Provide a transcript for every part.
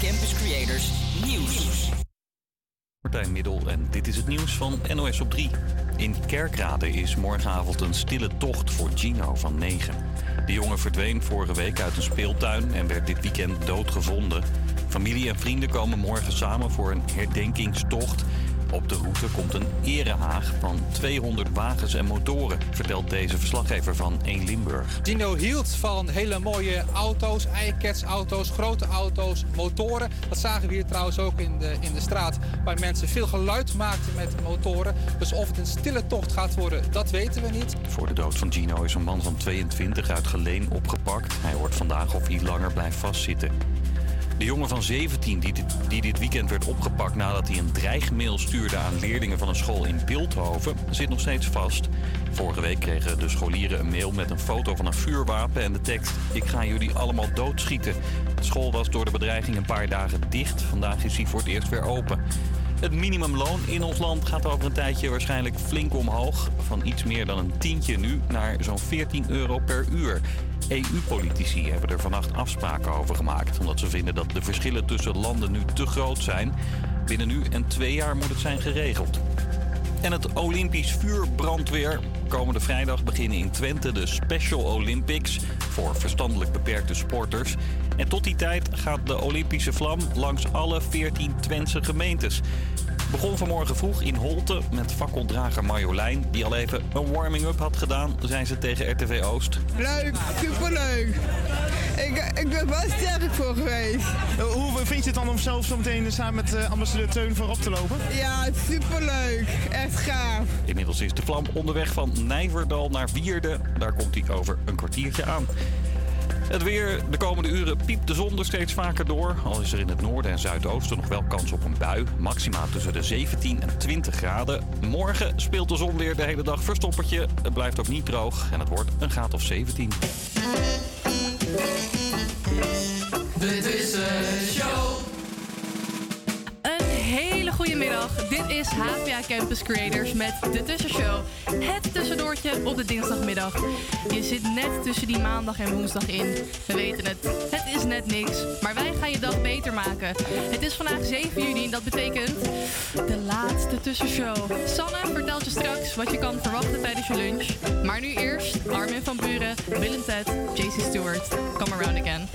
Campus Creators Nieuws. Martijn Middel en dit is het nieuws van NOS op 3. In Kerkrade is morgenavond een stille tocht voor Gino van 9. De jongen verdween vorige week uit een speeltuin en werd dit weekend doodgevonden. Familie en vrienden komen morgen samen voor een herdenkingstocht. Op de route komt een erehaag van 200 wagens en motoren, vertelt deze verslaggever van 1 Limburg. Dino hield van hele mooie auto's, auto's, grote auto's, motoren. Dat zagen we hier trouwens ook in de, in de straat, waar mensen veel geluid maakten met motoren. Dus of het een stille tocht gaat worden, dat weten we niet. Voor de dood van Gino is een man van 22 uit Geleen opgepakt. Hij hoort vandaag of hij langer blijft vastzitten. De jongen van 17 die dit, dit weekend werd opgepakt nadat hij een dreigmail stuurde aan leerlingen van een school in Beeldhoven, zit nog steeds vast. Vorige week kregen de scholieren een mail met een foto van een vuurwapen en de tekst: Ik ga jullie allemaal doodschieten. De school was door de bedreiging een paar dagen dicht. Vandaag is hij voor het eerst weer open. Het minimumloon in ons land gaat over een tijdje waarschijnlijk flink omhoog. Van iets meer dan een tientje nu naar zo'n 14 euro per uur. EU-politici hebben er vannacht afspraken over gemaakt, omdat ze vinden dat de verschillen tussen landen nu te groot zijn. Binnen nu en twee jaar moet het zijn geregeld. En het Olympisch vuurbrandweer. Komende vrijdag beginnen in Twente de Special Olympics voor verstandelijk beperkte sporters. En tot die tijd gaat de Olympische vlam langs alle 14 Twentse gemeentes. Begon vanmorgen vroeg in Holte met fakkeldrager Marjolein... die al even een warming-up had gedaan, zijn ze tegen RTV Oost. Leuk, superleuk. Ik, ik ben wel sterk voor geweest. Hoe vind je het dan om zelf zo meteen samen met uh, ambassadeur Teun voorop te lopen? Ja, superleuk. Echt gaaf. Inmiddels is de vlam onderweg van Nijverdal naar Wierde. Daar komt hij over een kwartiertje aan. Het weer. De komende uren piept de zon er steeds vaker door. Al is er in het noorden en zuidoosten nog wel kans op een bui. Maxima tussen de 17 en 20 graden. Morgen speelt de zon weer de hele dag verstoppertje. Het blijft ook niet droog en het wordt een graad of 17. Dit is een show. Hele goede middag. Dit is HPA Campus Creators met de Tussenshow. Het tussendoortje op de dinsdagmiddag. Je zit net tussen die maandag en woensdag in. We weten het. Het is net niks. Maar wij gaan je dag beter maken. Het is vandaag 7 juni en dat betekent de laatste tussenshow. Sanne vertelt je straks wat je kan verwachten tijdens je lunch. Maar nu eerst Armin van Buren, Willem Ted, JC Stewart. Come around again.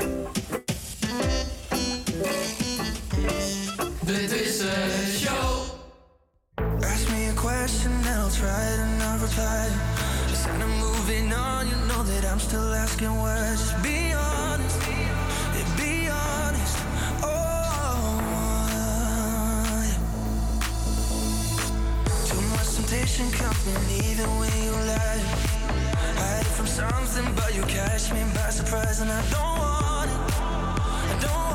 Dit is show. Ask me a question and I'll try to not reply. Just kind of moving on, you know that I'm still asking why. Just be honest, yeah, be honest. Oh. Too much temptation coming even when you lie. Hide from something, but you catch me by surprise, and I don't want it. I don't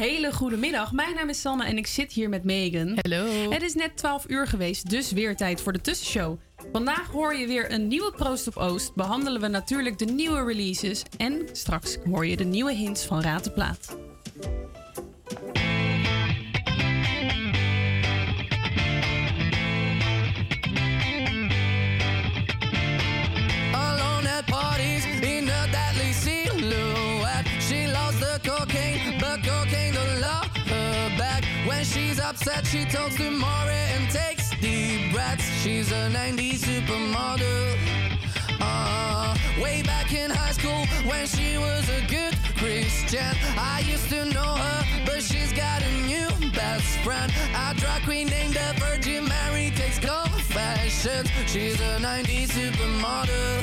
hele goede middag. Mijn naam is Sanne en ik zit hier met Megan. Hallo. Het is net 12 uur geweest, dus weer tijd voor de tussenshow. Vandaag hoor je weer een nieuwe Proost op Oost. Behandelen we natuurlijk de nieuwe releases. En straks hoor je de nieuwe hints van Raad de Plaat. pretend I used to know her, but she's got a new best friend. A drag queen named the Virgin Mary takes confessions. She's a 90s supermodel.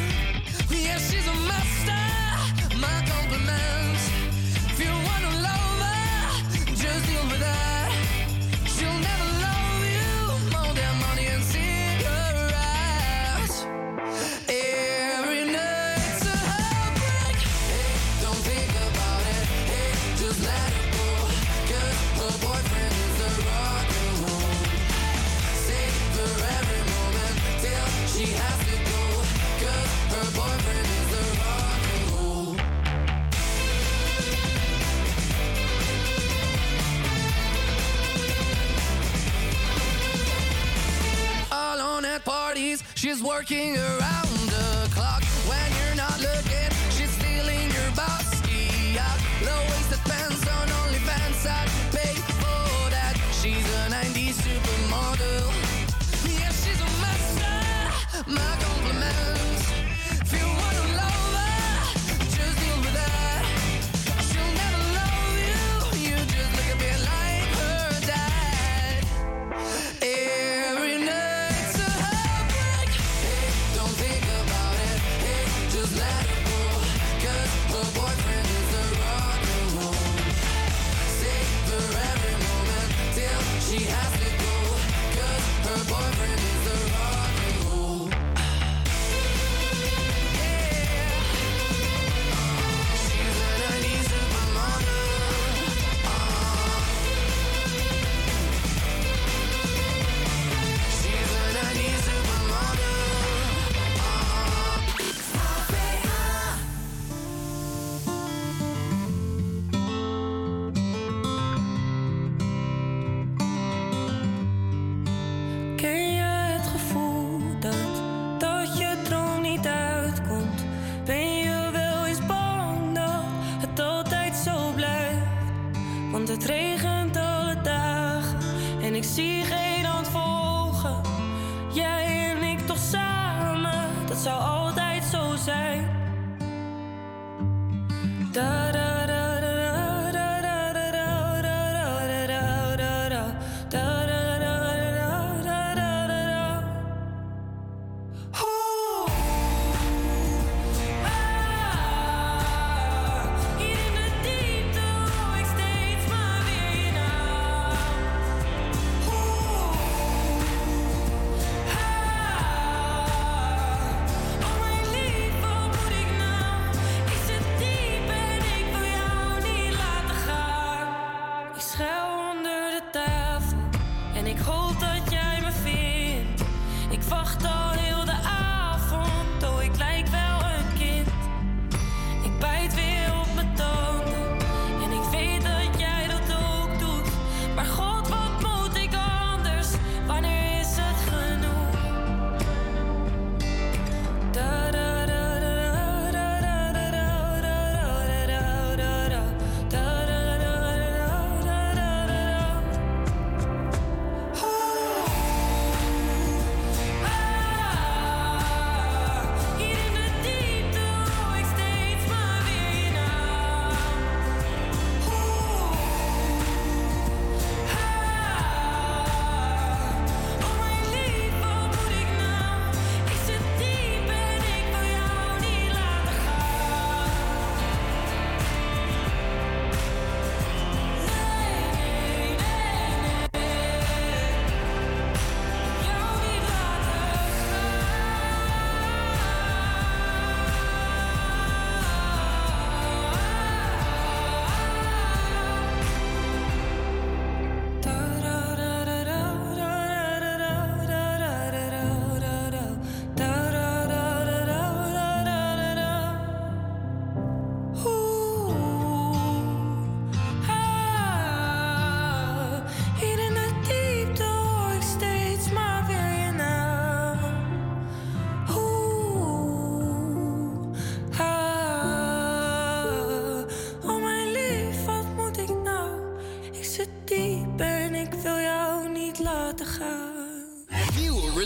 Yeah, she's a master. My compliments. She's working around the clock when you're not looking. She's stealing your bossy out. Low-waisted pants on OnlyFans. I'd pay for that. She's a 90s supermodel.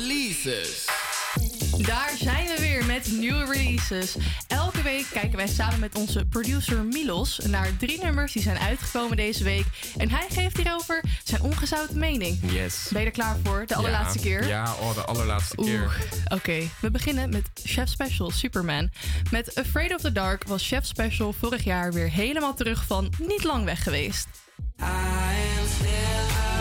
Releases. Daar zijn we weer met nieuwe releases. Elke week kijken wij samen met onze producer Milos naar drie nummers die zijn uitgekomen deze week. En hij geeft hierover zijn ongezouten mening. Yes. Ben je er klaar voor? De allerlaatste Ja. keer? Ja, oh, de allerlaatste keer. Oké, we beginnen met Chef Special Superman. Met Afraid of the Dark was Chef Special vorig jaar weer helemaal terug van niet lang weg geweest. I am still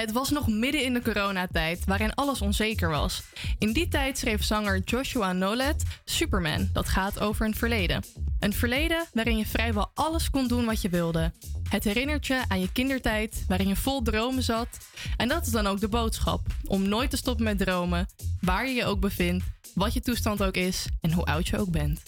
Het was nog midden in de coronatijd, waarin alles onzeker was. In die tijd schreef zanger Joshua Nolet Superman, dat gaat over een verleden. Een verleden waarin je vrijwel alles kon doen wat je wilde. Het herinnert je aan je kindertijd, waarin je vol dromen zat. En dat is dan ook de boodschap: om nooit te stoppen met dromen, waar je je ook bevindt, wat je toestand ook is en hoe oud je ook bent.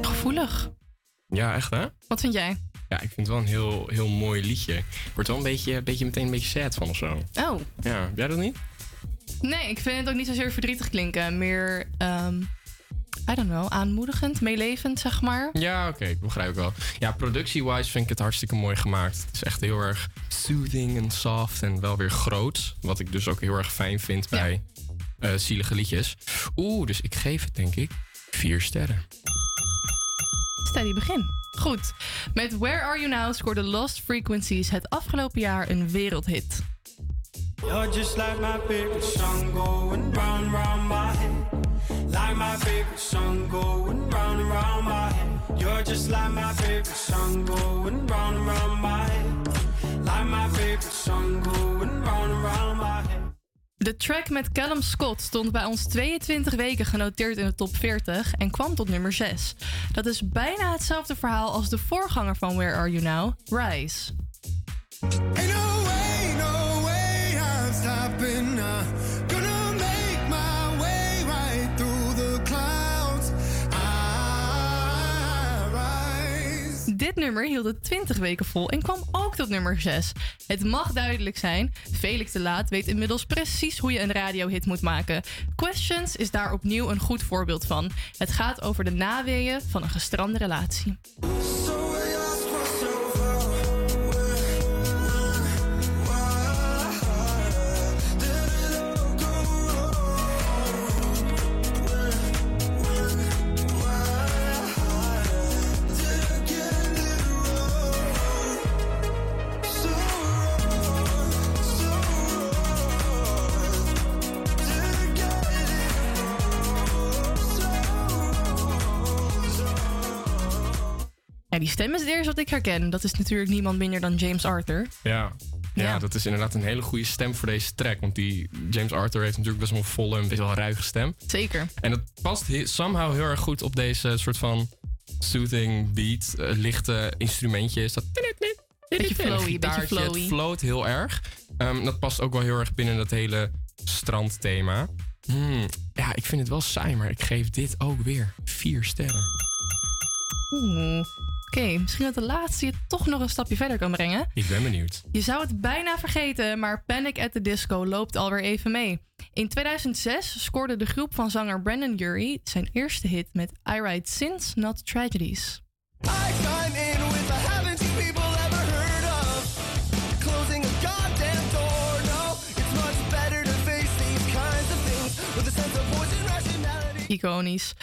Gevoelig. Ja, echt hè? Wat vind jij? Ja, ik vind het wel een heel, heel mooi liedje. Ik word wel een beetje, beetje meteen een beetje sad van of zo. Oh. Ja, heb jij dat niet? Nee, ik vind het ook niet zozeer verdrietig klinken. Meer, ehm, I don't know, aanmoedigend, meelevend, zeg maar. Ja, oké, ik begrijp ik wel. Ja, productie-wise vind ik het hartstikke mooi gemaakt. Het is echt heel erg soothing en soft en wel weer groot. Wat ik dus ook heel erg fijn vind bij eh, zielige liedjes. Oeh, dus ik geef het denk ik vier sterren. Steady begin. Goed. Met Where Are You Now scoorde Lost Frequencies het afgelopen jaar een wereldhit. You're just like my favorite song going round round my head. Like my favorite song going round round my head. You're just like my favorite song going round round my head. Like my favorite song going round round my head. De track met Callum Scott stond bij ons 22 weken genoteerd in de top 40 en kwam tot nummer 6. Dat is bijna hetzelfde verhaal als de voorganger van Where Are You Now, Rise. Dit nummer hield het 20 weken vol en kwam ook tot nummer 6. Het mag duidelijk zijn, Felix de Laat weet inmiddels precies hoe je een radiohit moet maken. Questions is daar opnieuw een goed voorbeeld van. Het gaat over de naweeën van een gestrande relatie. Die stem is het eerste wat ik herken. Dat is natuurlijk niemand minder dan James Arthur. Ja. Ja, Ja. dat is inderdaad een hele goede stem voor deze track. Want die James Arthur heeft natuurlijk best wel een volle en best wel ruige stem. Zeker. En dat past he- somehow heel erg goed op deze soort van soothing beat. eh, lichte instrumentjes. Dat Beetje flowy, beetje flowy. Het float heel erg. Ehm, dat past ook wel heel erg binnen dat hele strandthema. Hmm, ja, ik vind het wel saai, maar ik geef dit ook weer vier sterren. Oeh. Oké, misschien dat de laatste je toch nog een stapje verder kan brengen. Ik ben benieuwd. Je zou het bijna vergeten, maar Panic at the Disco loopt alweer even mee. In 2006 scoorde de groep van zanger Brandon Urie zijn eerste hit met I Write Sins, Not Tragedies. I Iconisch.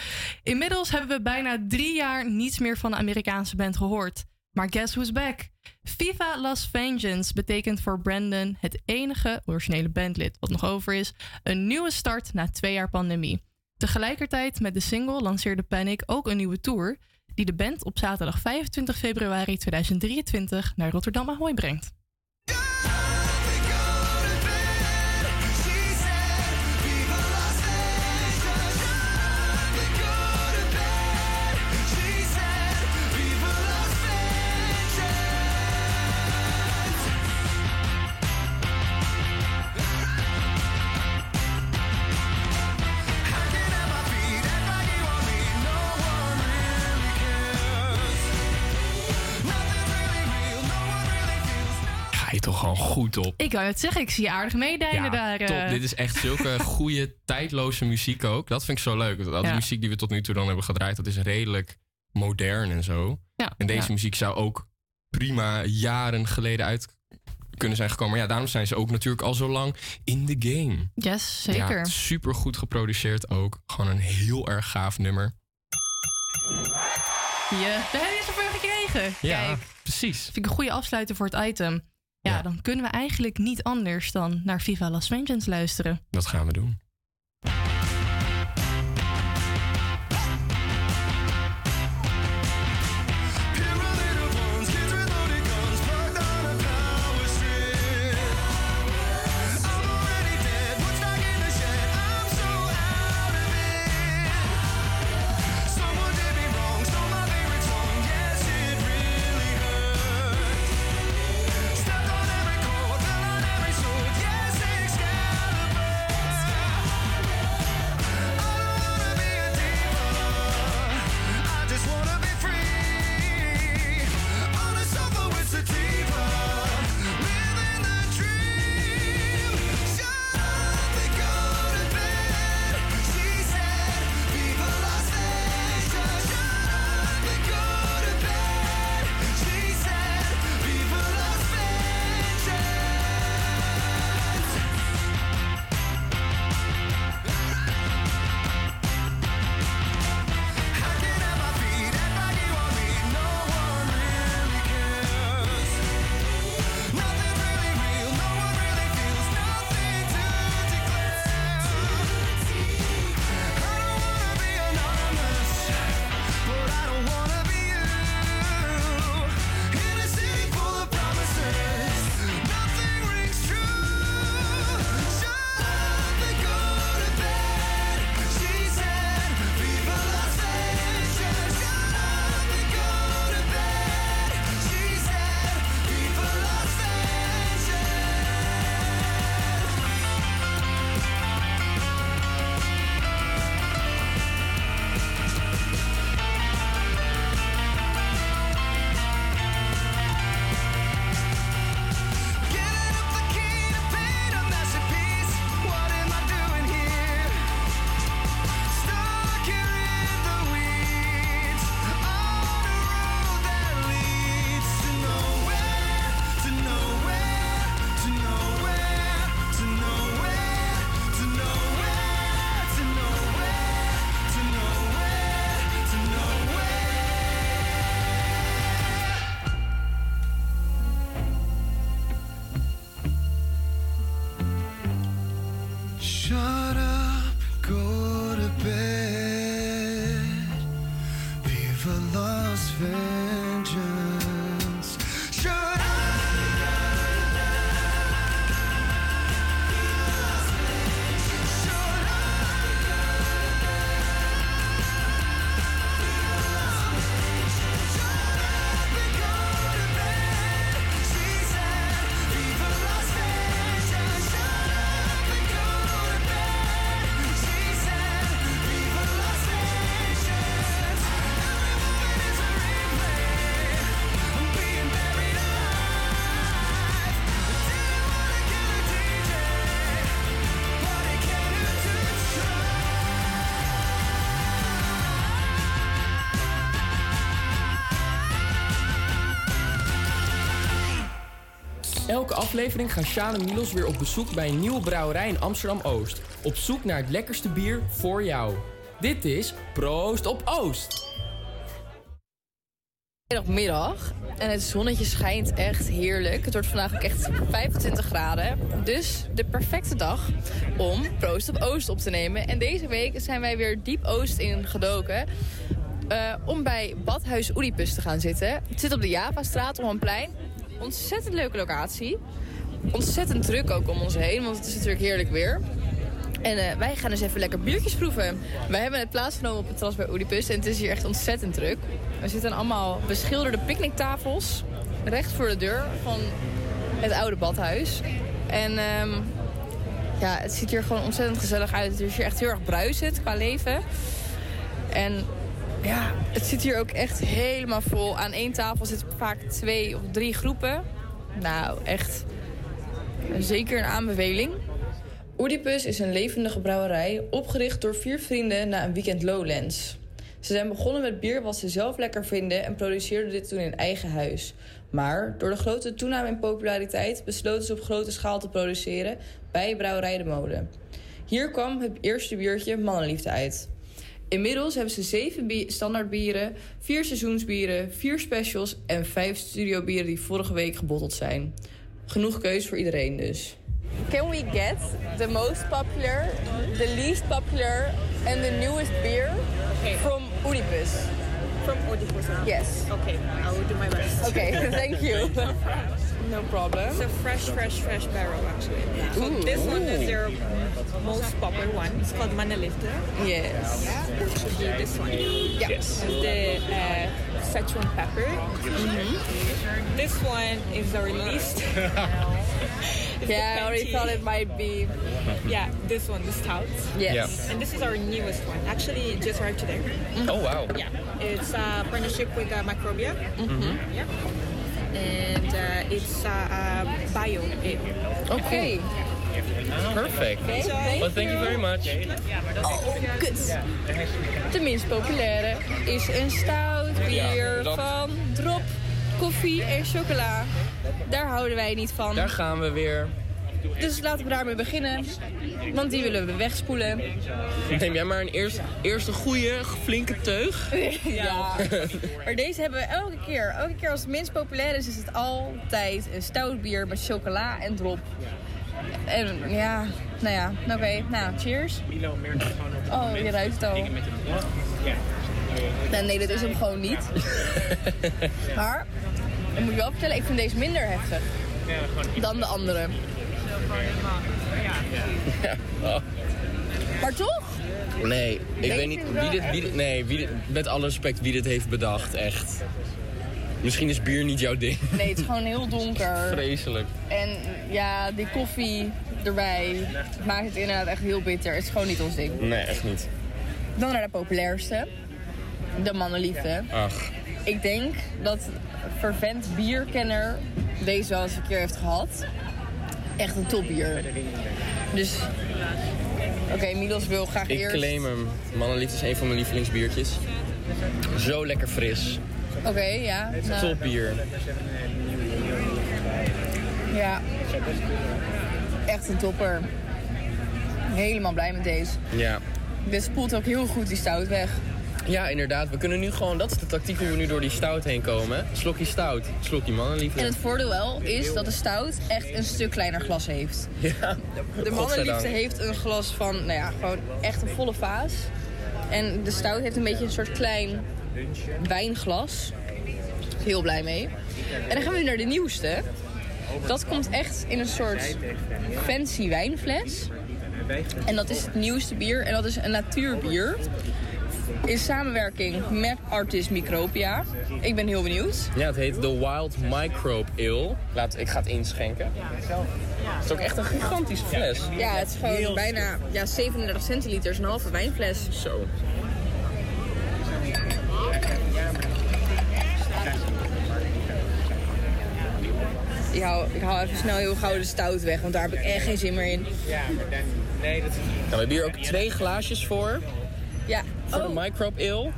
Inmiddels hebben we bijna drie jaar niets meer van de Amerikaanse band gehoord. Maar guess who's back? Viva Las Vengeance betekent voor Brandon het enige originele bandlid wat nog over is. Een nieuwe start na twee jaar pandemie. Tegelijkertijd met de single lanceerde Panic ook een nieuwe tour. Die de band op zaterdag 25 februari 2023 naar Rotterdam Ahoy brengt. Toch gewoon goed op. Ik wou het zeggen, ik zie je aardig meedijnen daar. eh. top. Dit is echt zulke goede, tijdloze muziek ook. Dat vind ik zo leuk. Dat de Ja. muziek die we tot nu toe dan hebben gedraaid, dat is redelijk modern en zo. Ja, en deze ja. muziek zou ook prima jaren geleden uit kunnen zijn gekomen. Maar ja, daarom zijn ze ook natuurlijk al zo lang in de game. Yes, zeker. Ja, super goed geproduceerd ook. Gewoon een heel erg gaaf nummer. Je, daar heb je zoveel gekregen. Ja, Kijk, precies. vind ik een goede afsluiter voor het item. Ja, dan kunnen we eigenlijk niet anders dan naar Viva Las Vengeance luisteren. Dat gaan we doen. Elke aflevering gaan Sjaan en Milos weer op bezoek bij een nieuwe brouwerij in Amsterdam-Oost. Op zoek naar het lekkerste bier voor jou. Dit is Proost op Oost. Middagmiddag en het zonnetje schijnt echt heerlijk. Het wordt vandaag ook echt 25 graden. Dus de perfecte dag om Proost op Oost op te nemen. En deze week zijn wij weer diep Oost ingedoken. eh om bij Badhuis Oedipus te gaan zitten. Het zit op de Javastraat op een plein. Ontzettend leuke locatie. Ontzettend druk ook om ons heen, want het is natuurlijk heerlijk weer. En eh, wij gaan dus even lekker biertjes proeven. Wij hebben het plaatsgenomen op het terras bij Oedipus en het is hier echt ontzettend druk. Er zitten allemaal beschilderde picknicktafels recht voor de deur van het oude badhuis. En ehm, ja, het ziet hier gewoon ontzettend gezellig uit. Het is hier echt heel erg bruisend qua leven. En ja, het zit hier ook echt helemaal vol. Aan één tafel zitten vaak twee of drie groepen. Nou, echt Zeker een aanbeveling. Oedipus is een levendige brouwerij, opgericht door vier vrienden na een weekend Lowlands. Ze zijn begonnen met bier wat ze zelf lekker vinden en produceerden dit toen in eigen huis. Maar door de grote toename in populariteit besloten ze op grote schaal te produceren bij Brouwerij de Molen. Hier kwam het eerste biertje Mannenliefde uit. Inmiddels hebben ze zeven bi- standaardbieren, vier seizoensbieren, vier specials en vijf studiobieren die vorige week gebotteld zijn. Genoeg keus voor iedereen dus. Can we get the most popular, the least popular and the newest beer from Oedipus? From Oedipus? Yes. Okay, I will do my best. Okay, thank you. No problem. It's a fresh, fresh, fresh barrel actually. So Ooh. this one is their most popular one. It's called Manalifte. Yes. Which should be this one. Yes. It's the uh, Szechuan pepper. Mm-hmm. This one is the least. It's Yeah, I already thought it might be. Yeah, this one, the stout. Yes. Yeah. And this is our newest one. Actually, it just arrived today. Oh, wow. Yeah. It's a partnership with uh, Microbia. Mhm. Yeah. And uh, it's uh, uh, bio ale. Okay. Perfect. Well, thank you very much. Oh, kut. De minst populaire is een stout bier van drop, koffie en chocola. Daar houden wij niet van. Daar gaan we weer. Dus laten we daarmee beginnen. Want die willen we wegspoelen. Neem jij maar een eerst, eerste goede, flinke teug. ja. Maar deze hebben we elke keer. Elke keer als het minst populair is, is het altijd een stout bier met chocola en drop. En ja, nou ja, oké. Nou, cheers. Oh, je ruikt het al. Nee, nee, dit is hem gewoon niet. Maar, ik moet je wel vertellen, ik vind deze minder heftig dan de andere. Maar toch? Nee, ik Nee, weet niet wie dit, wie dit, nee, wie dit, met alle respect wie dit heeft bedacht, echt. Misschien is bier niet jouw ding. Nee, het is gewoon heel donker. Vreselijk. En ja, die koffie erbij maakt het inderdaad echt heel bitter. Het is gewoon niet ons ding. Nee, echt niet. Dan naar de populairste. De mannenliefde. Ach. Ik denk dat vervent bierkenner deze wel eens een keer heeft gehad. Echt een topbier. Dus, oké, Milos wil graag Ik eerst. claim hem. Mannenliefde is een van mijn lievelingsbiertjes. Zo lekker fris. Oké, ja. nou, Top bier. Ja. Echt een topper. Helemaal blij met deze. Ja. Dit spoelt ook heel goed die stout weg. Ja, inderdaad. We kunnen nu gewoon, dat is de tactiek hoe we nu door die stout heen komen. Slokje stout, slokje mannenliefde. En het voordeel wel is dat de stout echt een stuk kleiner glas heeft. Ja, De mannenliefde heeft een glas van, nou ja, gewoon echt een volle vaas. En de stout heeft een beetje een soort klein wijnglas. Heel blij mee. En dan gaan we nu naar de nieuwste. Dat komt echt in een soort fancy wijnfles. En dat is het nieuwste bier. En dat is een natuurbier. In samenwerking met Artis Micropia. Ik ben heel benieuwd. Ja, het heet The Wild Microbe Ale. Laat, ik ga het inschenken. Het is ook echt een gigantische fles. Ja, het is gewoon bijna ja, 37 centiliter, is een halve wijnfles. Zo. Ik hou, ik hou even snel heel gauw de stout weg, want daar heb ik echt geen zin meer in. Nee, dat... Nou, we hebben hier ook twee glaasjes voor. Ja. Voor Oh, de Microbe Ale.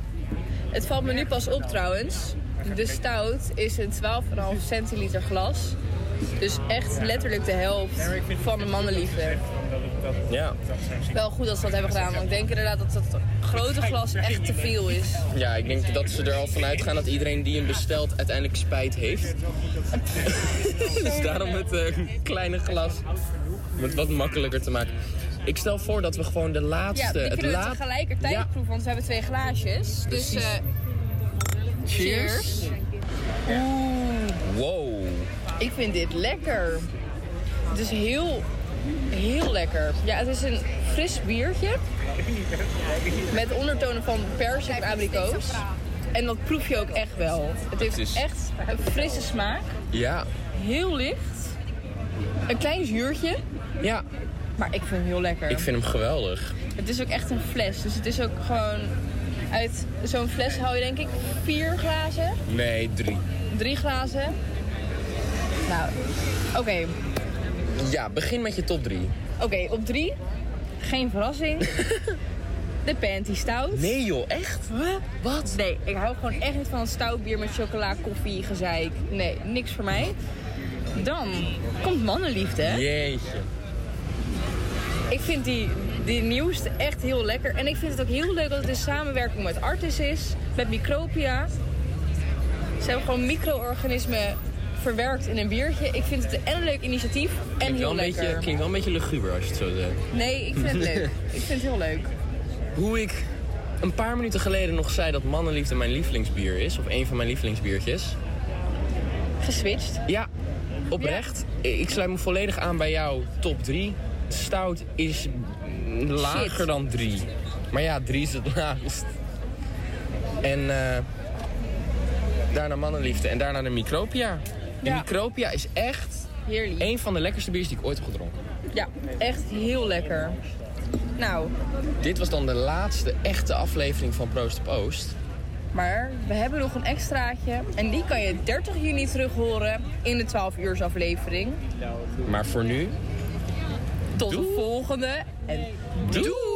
het valt me nu pas op trouwens. De stout is een 12,5 centiliter glas. Dus echt letterlijk de helft van de mannenliefde. Ja. Wel goed dat ze dat hebben gedaan, want ik denk inderdaad dat dat grote glas echt te veel is. Ja, ik denk dat ze er al vanuit gaan dat iedereen die hem bestelt uiteindelijk spijt heeft. dus daarom het eh, kleine glas. Om het wat makkelijker te maken. Ik stel voor dat we gewoon de Ja, laatste... die het we tegelijkertijd Ja. proeven, want we hebben twee glaasjes. Dus eh, cheers. Oeh. Wow. Ik vind dit lekker. Het is heel, heel lekker. Ja, het is een fris biertje. Met ondertonen van persik en abrikoos. En dat proef je ook echt wel. Het heeft Het is- echt een frisse smaak. Ja. Heel licht. Een klein zuurtje. Ja. Maar ik vind hem heel lekker. Ik vind hem geweldig. Het is ook echt een fles. Dus het is ook gewoon... Uit zo'n fles hou je denk ik vier glazen. Nee, drie. Drie glazen. Nou, oké. Ja, begin met je top 3. Oké, op drie. Geen verrassing. De Panty Stout. Nee joh, echt? Wat? Nee, ik hou gewoon echt niet van stout bier met chocola, koffie, gezeik. Nee, niks voor mij. Dan komt mannenliefde. Jeetje. Ik vind die, die nieuwste echt heel lekker. En ik vind het ook heel leuk dat het in samenwerking met Artis is. Met Micropia. Ze hebben gewoon micro-organismen verwerkt in een biertje. Ik vind het en een leuk initiatief en Klinkt heel lekker. beetje, klinkt wel een beetje luguber als je het zo zegt. Nee, ik vind het leuk. Ik vind het heel leuk. Hoe ik een paar minuten geleden nog zei dat mannenliefde mijn lievelingsbier is. Of een van mijn lievelingsbiertjes. Geswitcht? Ja, oprecht. Ik sluit me volledig aan bij jouw top 3. Stout is lager Shit. dan 3. Maar ja, 3 is het laagst. En eh, daarna mannenliefde en daarna de Micropia. De Ja. Micropia is echt Heerlijk. een van de lekkerste biers die ik ooit heb gedronken. Ja, echt heel lekker. Nou, Dit was dan de laatste echte aflevering van Proost op Oost. maar we hebben nog een extraatje. En die kan je 30 juni terug horen in de 12 uur aflevering. Maar voor nu, Tot de volgende. En doei! Tiger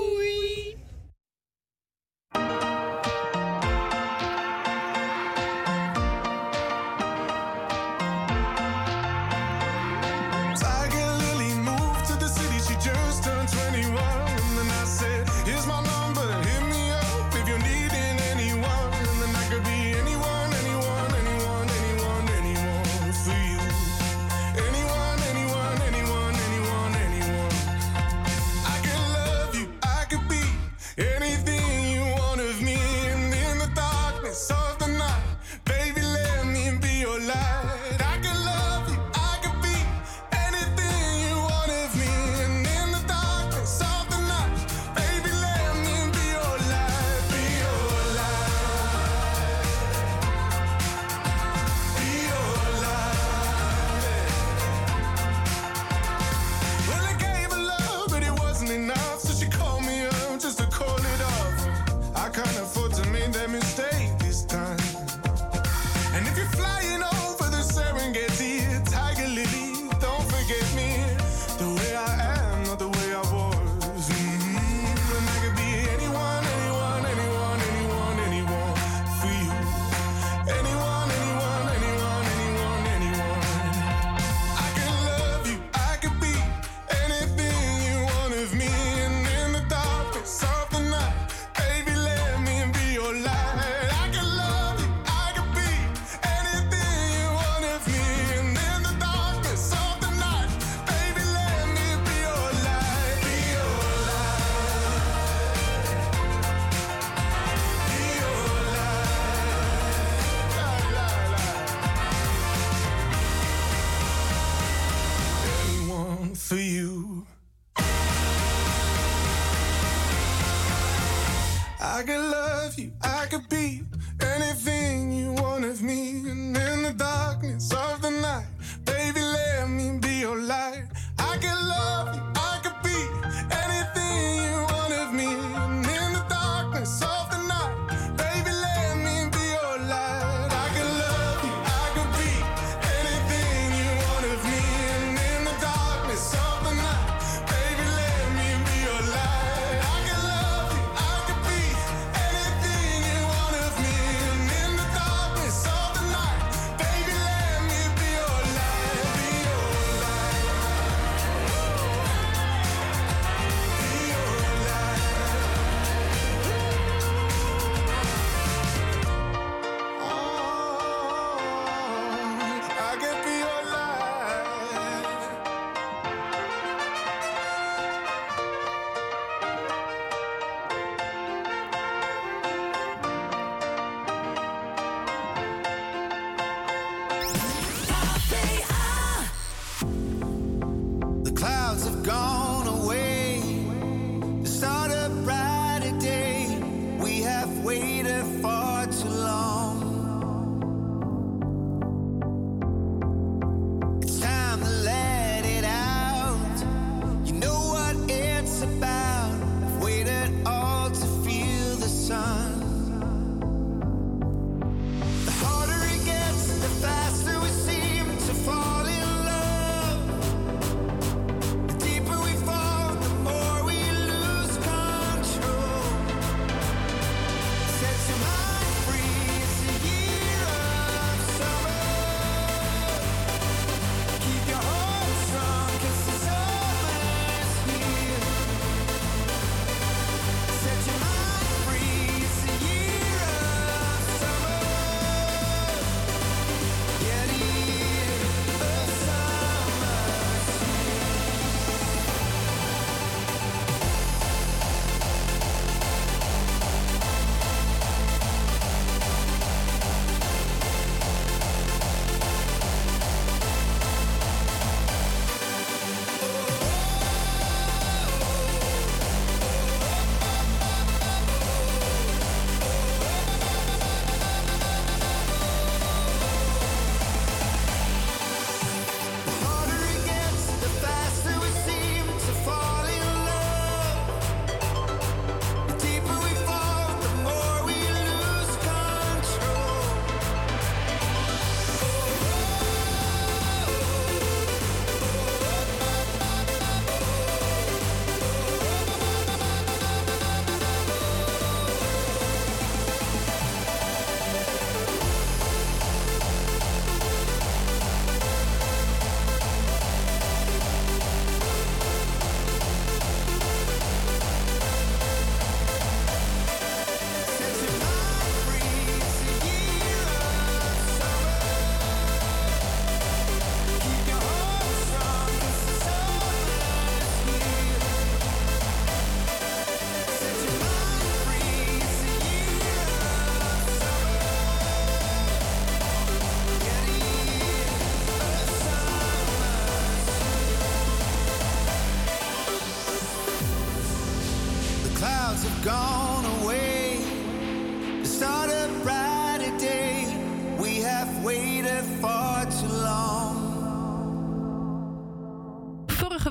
I could love you, I could be anything you want of me. And in the darkness of the night, baby, let me be your light. I could love you,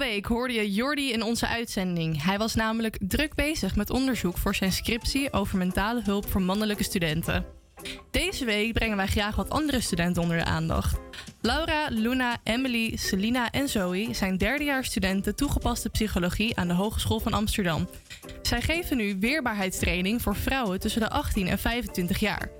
week hoorde je Jordi in onze uitzending. Hij was namelijk druk bezig met onderzoek voor zijn scriptie over mentale hulp voor mannelijke studenten. Deze week brengen wij graag wat andere studenten onder de aandacht. Laura, Luna, Emily, Selina en Zoe zijn derdejaarsstudenten toegepaste psychologie aan de Hogeschool van Amsterdam. Zij geven nu weerbaarheidstraining voor vrouwen tussen de 18 en 25 jaar.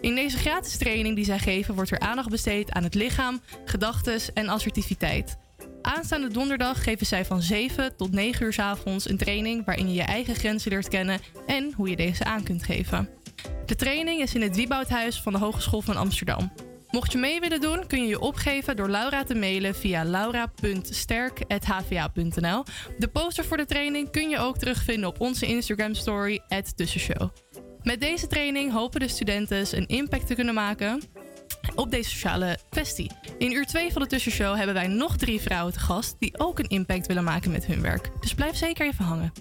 In deze gratis training die zij geven wordt er aandacht besteed aan het lichaam, gedachten en assertiviteit. Aanstaande donderdag geven zij van 7 tot 9 uur 's avonds een training waarin je je eigen grenzen leert kennen en hoe je deze aan kunt geven. De training is in het Wieboudhuis van de Hogeschool van Amsterdam. Mocht je mee willen doen, kun je je opgeven door Laura te mailen via laura.sterk.hva.nl. De poster voor de training kun je ook terugvinden op onze Instagram story, tussenshow. Met deze training hopen de studenten een impact te kunnen maken op deze sociale kwestie. In uur 2 van de tussenshow hebben wij nog drie vrouwen te gast die ook een impact willen maken met hun werk. Dus blijf zeker even hangen.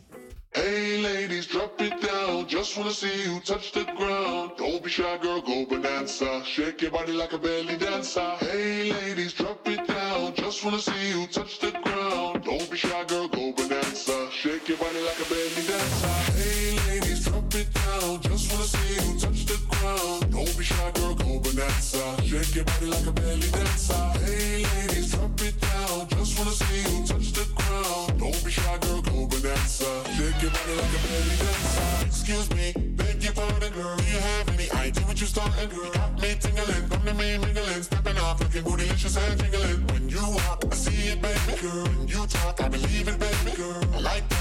Hey ladies, drop it down. Just wanna see you touch the ground. Don't be shy, girl, go bonanza. Shake your body like a belly dancer. Hey ladies, drop it down. Just wanna see you touch the ground. Don't be shy, girl, go bonanza. Shake your body like a belly dancer. It down. Just wanna see you touch the ground. Don't be shy, girl, go. Shake your body like a belly dancer. Hey ladies, drop it down. Just wanna see you touch the ground. Don't be shy, girl, go. Shake your body like a belly dancer. Excuse me, girl. Do you have any idea what you starting, girl? Got me to me off, and. When you walk, I see it, baby girl. When you talk, I believe it, baby girl. I like that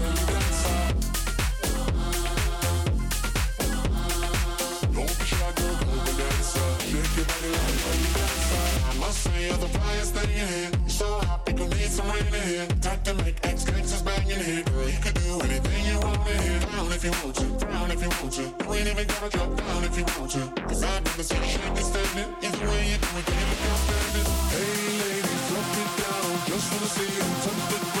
Say you're the flyest thing in here. You're so hot, people need some rain in here. Time to make ex gangsters bang in here. Girl, you can do anything you want in here. Down if you want to, down if you want to. You ain't even gotta drop down if you want to. Cause never seen you shake and stand it. Either way you do it, can you can't stand it. Hey ladies, drop it down. Just wanna see you touch the ground.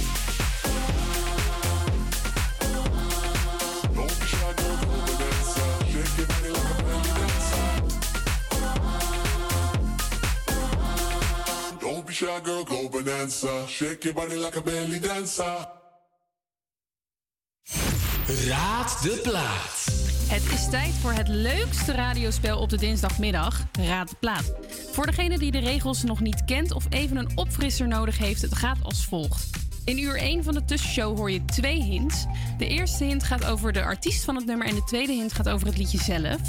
Shy, girl, go bonanza. Shake your body like a belly dancer. Raad de plaat. Het is tijd voor het leukste radiospel op de dinsdagmiddag, Raad de Plaat. Voor degene die de regels nog niet kent of even een opfrisser nodig heeft, het gaat als volgt. In uur 1 van de tussenshow hoor je twee hints. De eerste hint gaat over de artiest van het nummer en de tweede hint gaat over het liedje zelf.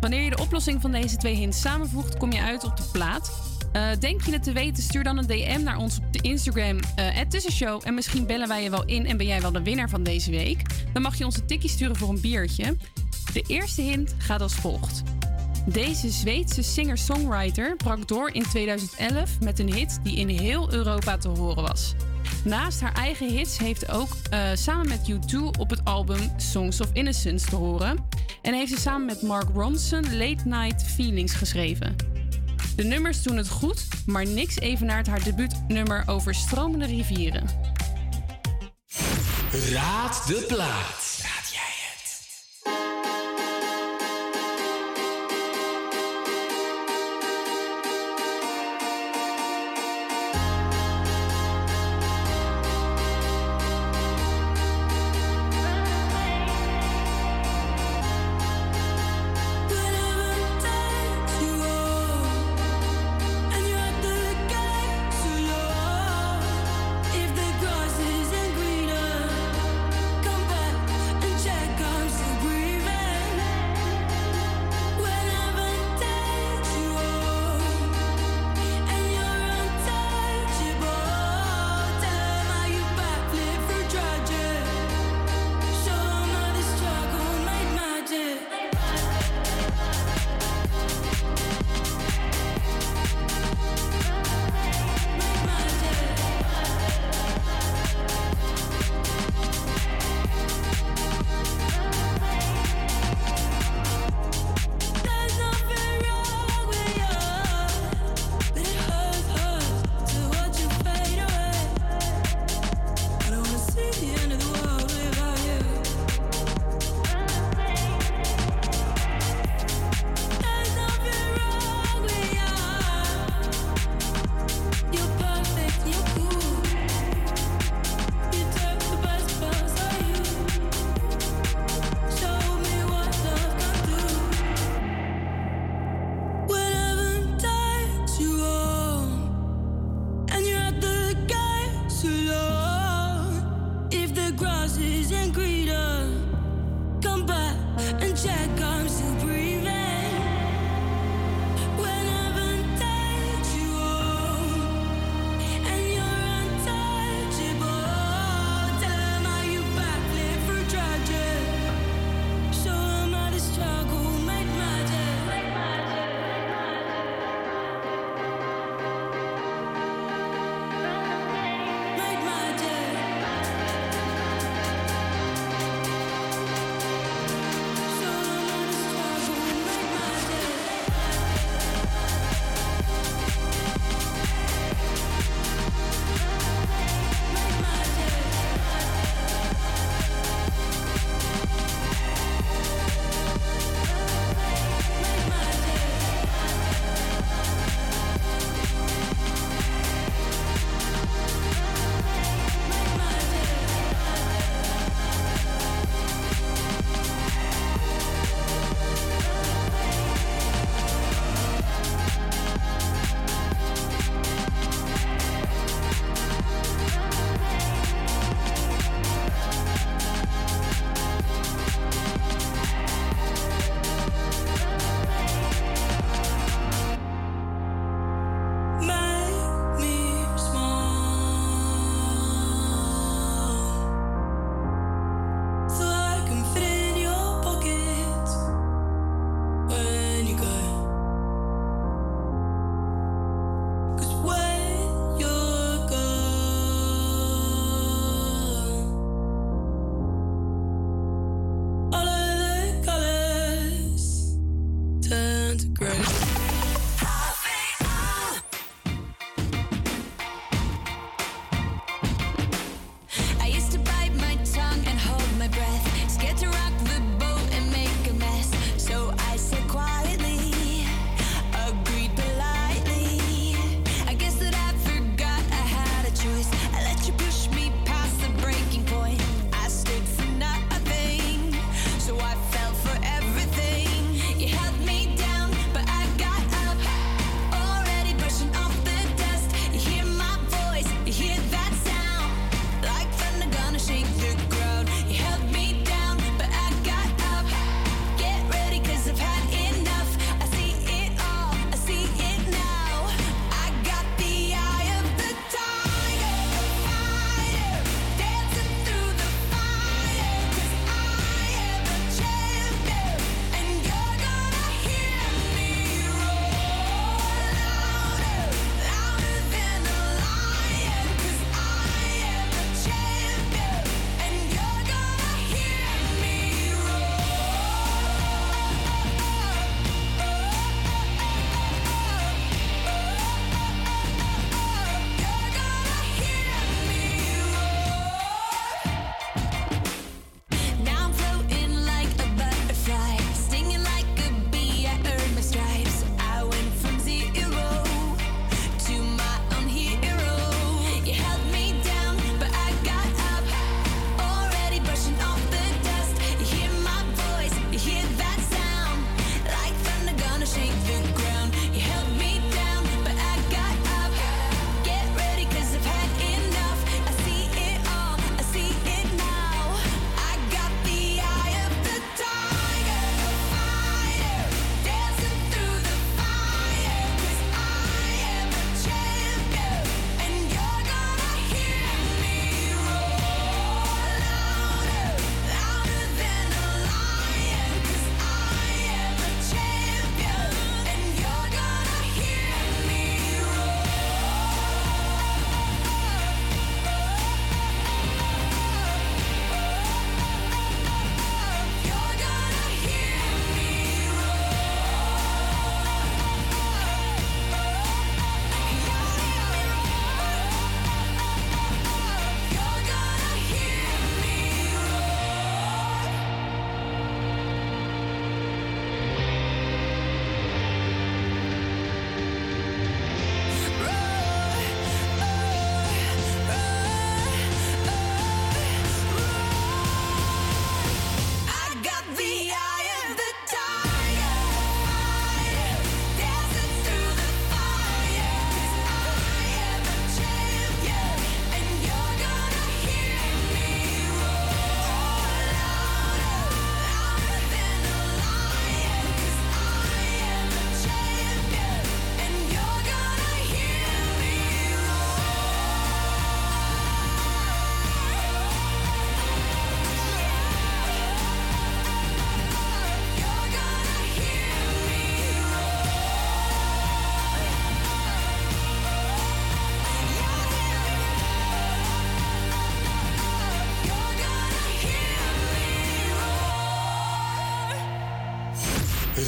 Wanneer je de oplossing van deze twee hints samenvoegt, kom je uit op de plaat. Eh, denk je het te weten, stuur dan een DM naar ons op de Instagram, uh, tussenshow. En misschien bellen wij je wel in en ben jij wel de winnaar van deze week. Dan mag je ons een tikkie sturen voor een biertje. De eerste hint gaat als volgt. Deze Zweedse singer-songwriter brak door in 2011 met een hit die in heel Europa te horen was. Naast haar eigen hits heeft ook eh, samen met U2 op het album Songs of Innocence te horen. En heeft ze samen met Mark Ronson Late Night Feelings geschreven. De nummers doen het goed, maar niks evenaart haar debuutnummer over stromende rivieren. Raad de plaat.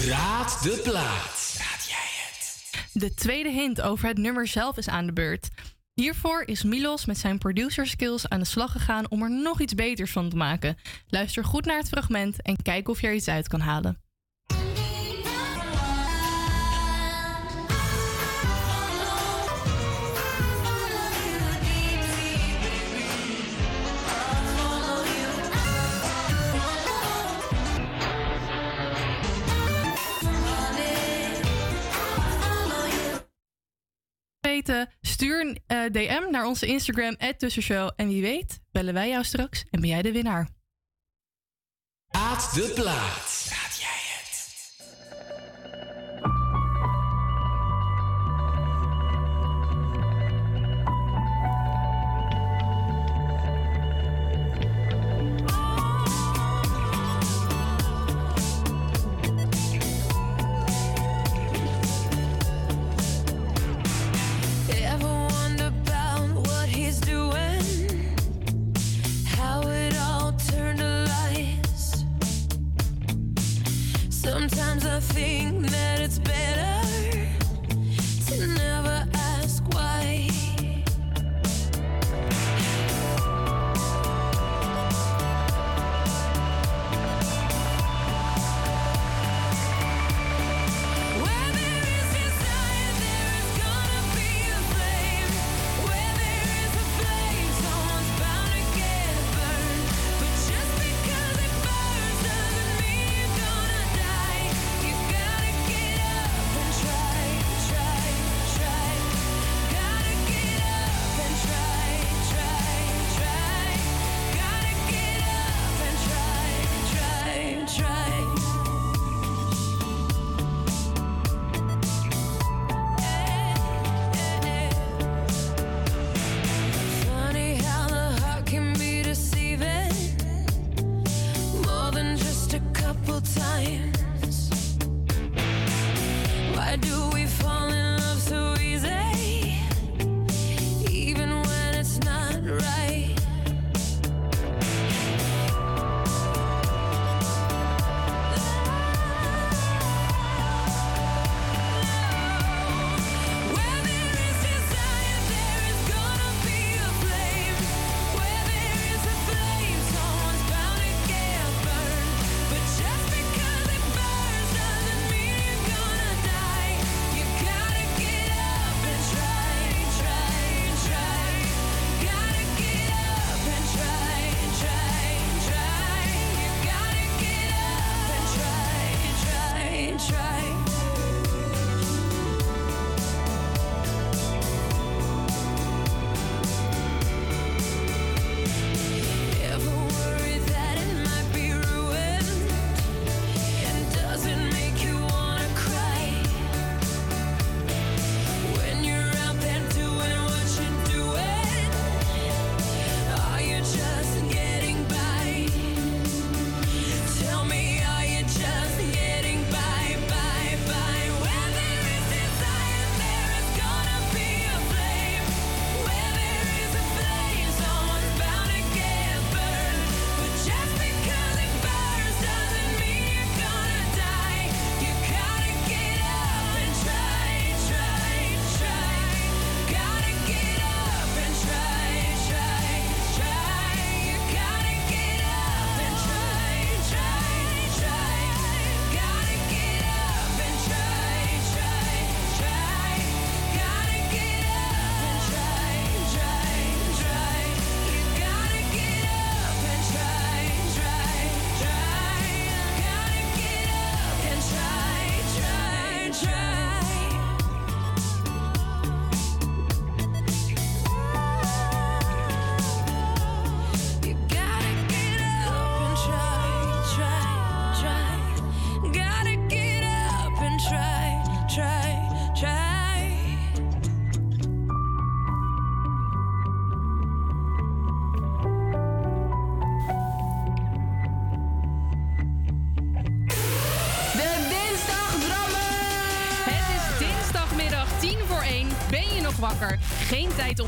Raad de plaat. De tweede hint over het nummer zelf is aan de beurt. Hiervoor is Milos met zijn producer skills aan de slag gegaan om er nog iets beters van te maken. Luister goed naar het fragment en kijk of je er iets uit kan halen. Stuur een eh, DM naar onze Instagram, Tussenshow. En wie weet, bellen wij jou straks en ben jij de winnaar. Raad de plaat.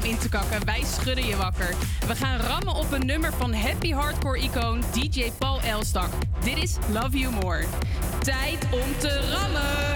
In te kakken, wij schudden je wakker. We gaan rammen op een nummer van happy hardcore icoon DJ Paul Elstak. Dit is Love You More. Tijd om te rammen!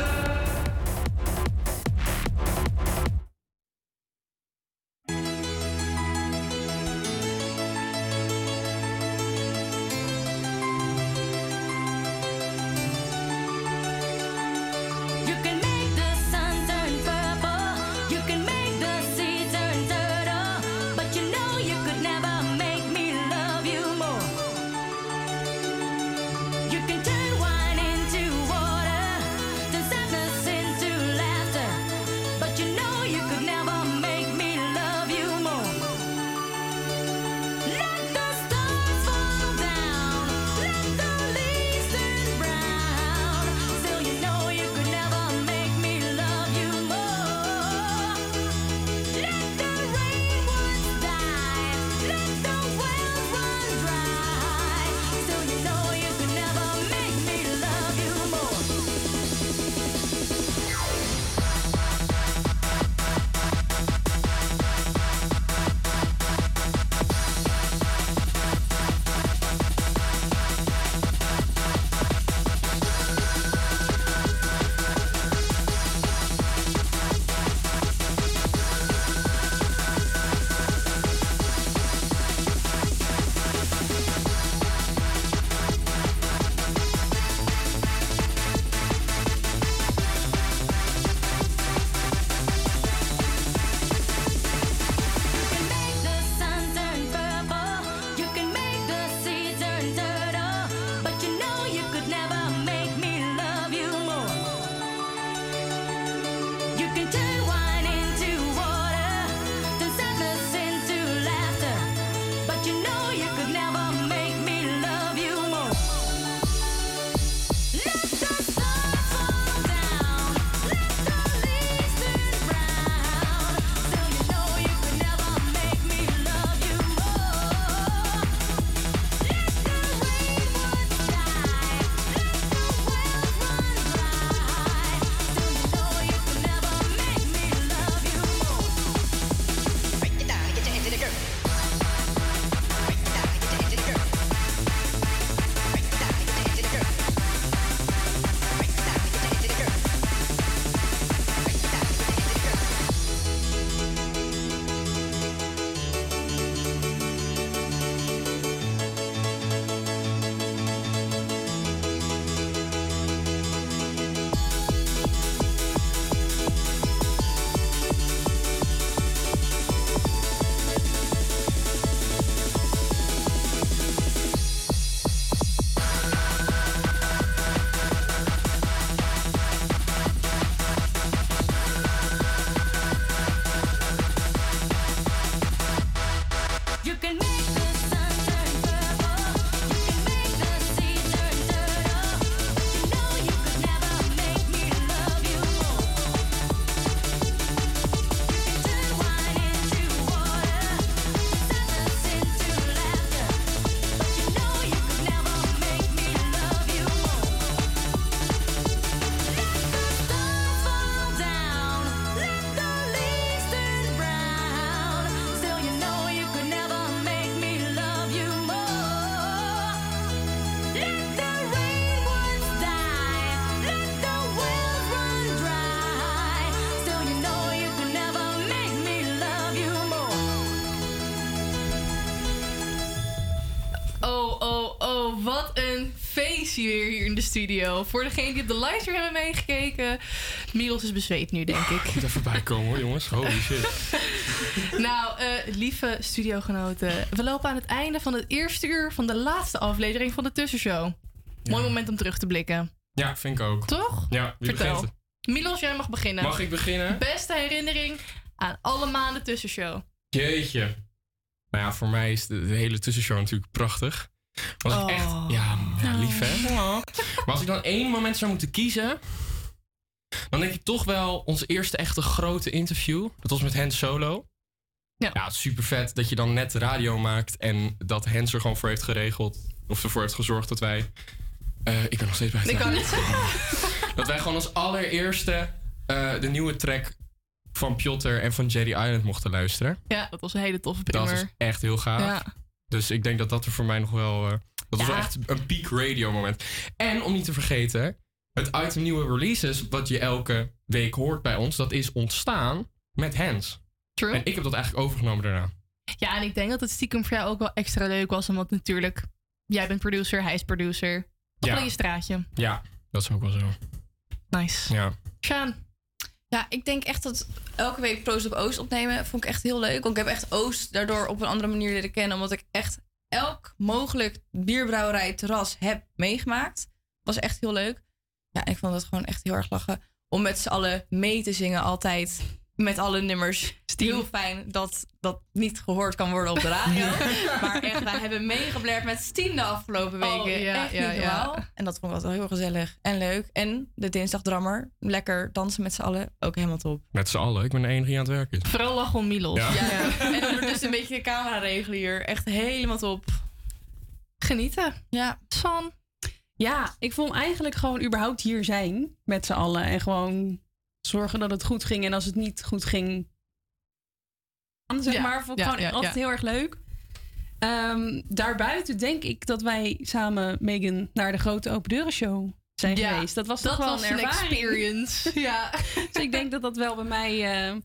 Weer hier in de studio. Voor degenen die op de livestream hebben meegekeken. Miros is bezweet nu, denk ik. Moet even bij komen hoor, jongens. Holy shit. Nou, eh, lieve studiogenoten. We lopen aan het einde van het eerste uur van de laatste aflevering van de Tussenshow. Mooi moment om terug te blikken. Ja, vind ik ook. Toch? Ja, wie Vertel. Milos, jij mag beginnen. Mag ik beginnen? Beste herinnering aan alle maanden Tussenshow. Jeetje. Nou ja, voor mij is de, de hele tussenshow natuurlijk prachtig. Was ik echt, ja, ja, lief hè. Maar als ik dan één moment zou moeten kiezen, dan denk ik toch wel ons eerste echte grote interview. Dat was met Hans Solo. Ja. super vet dat je dan net radio maakt en dat Hans er gewoon voor heeft geregeld. Of ervoor heeft gezorgd dat wij. eh, ik ben nog steeds bij het Ik kan niet zeggen. Dat wij gewoon als allereerste eh, de nieuwe track van Piotr en van Jerry Island mochten luisteren. Ja, dat was een hele toffe Dat primer. was echt heel gaaf. Ja. Dus ik denk dat dat er voor mij nog wel... eh, dat was wel echt een peak radio moment. En om niet te vergeten, het item nieuwe releases... wat je elke week hoort bij ons, dat is ontstaan met Hans. True. En ik heb dat eigenlijk overgenomen daarna. Ja, en ik denk dat het stiekem voor jou ook wel extra leuk was. Omdat natuurlijk, jij bent producer, hij is producer. Toch Ja. je straatje. Ja, dat is ook wel zo. Nice. Ja. Sjaan. Ja, ik denk echt dat elke week Proost op Oost opnemen vond ik echt heel leuk. Want ik heb echt Oost daardoor op een andere manier leren kennen. Omdat ik echt elk mogelijk bierbrouwerij terras heb meegemaakt. Was echt heel leuk. Ja, ik vond het gewoon echt heel erg lachen. Om met z'n allen mee te zingen altijd. Met alle nummers. Heel fijn dat dat niet gehoord kan worden op de radio. maar echt, wij hebben meegeblerd met Stien de afgelopen weken. Oh, ja, echt ja, niet ja. En dat vond ik altijd heel gezellig en leuk. En de dinsdagdrammer. Lekker dansen met z'n allen. Ook helemaal top. Met z'n allen. Ik ben de enige die aan het werk is. Vooral lachen om Milos. Ja. Ja. En ondertussen een beetje de camera regelen hier. Echt helemaal top. Genieten. Ja. San. Ja, ik vond eigenlijk gewoon überhaupt hier zijn met z'n allen. En gewoon zorgen dat het goed ging. En als het niet goed ging, dan zeg Ja, maar, vond ik ja, gewoon ja, altijd heel erg leuk. Ehm, daarbuiten denk ik dat wij samen, Megan, naar de grote open deuren show zijn geweest. Dat was dat toch wel was een een ervaring. experience. ja. dus ik denk dat dat wel bij mij, eh,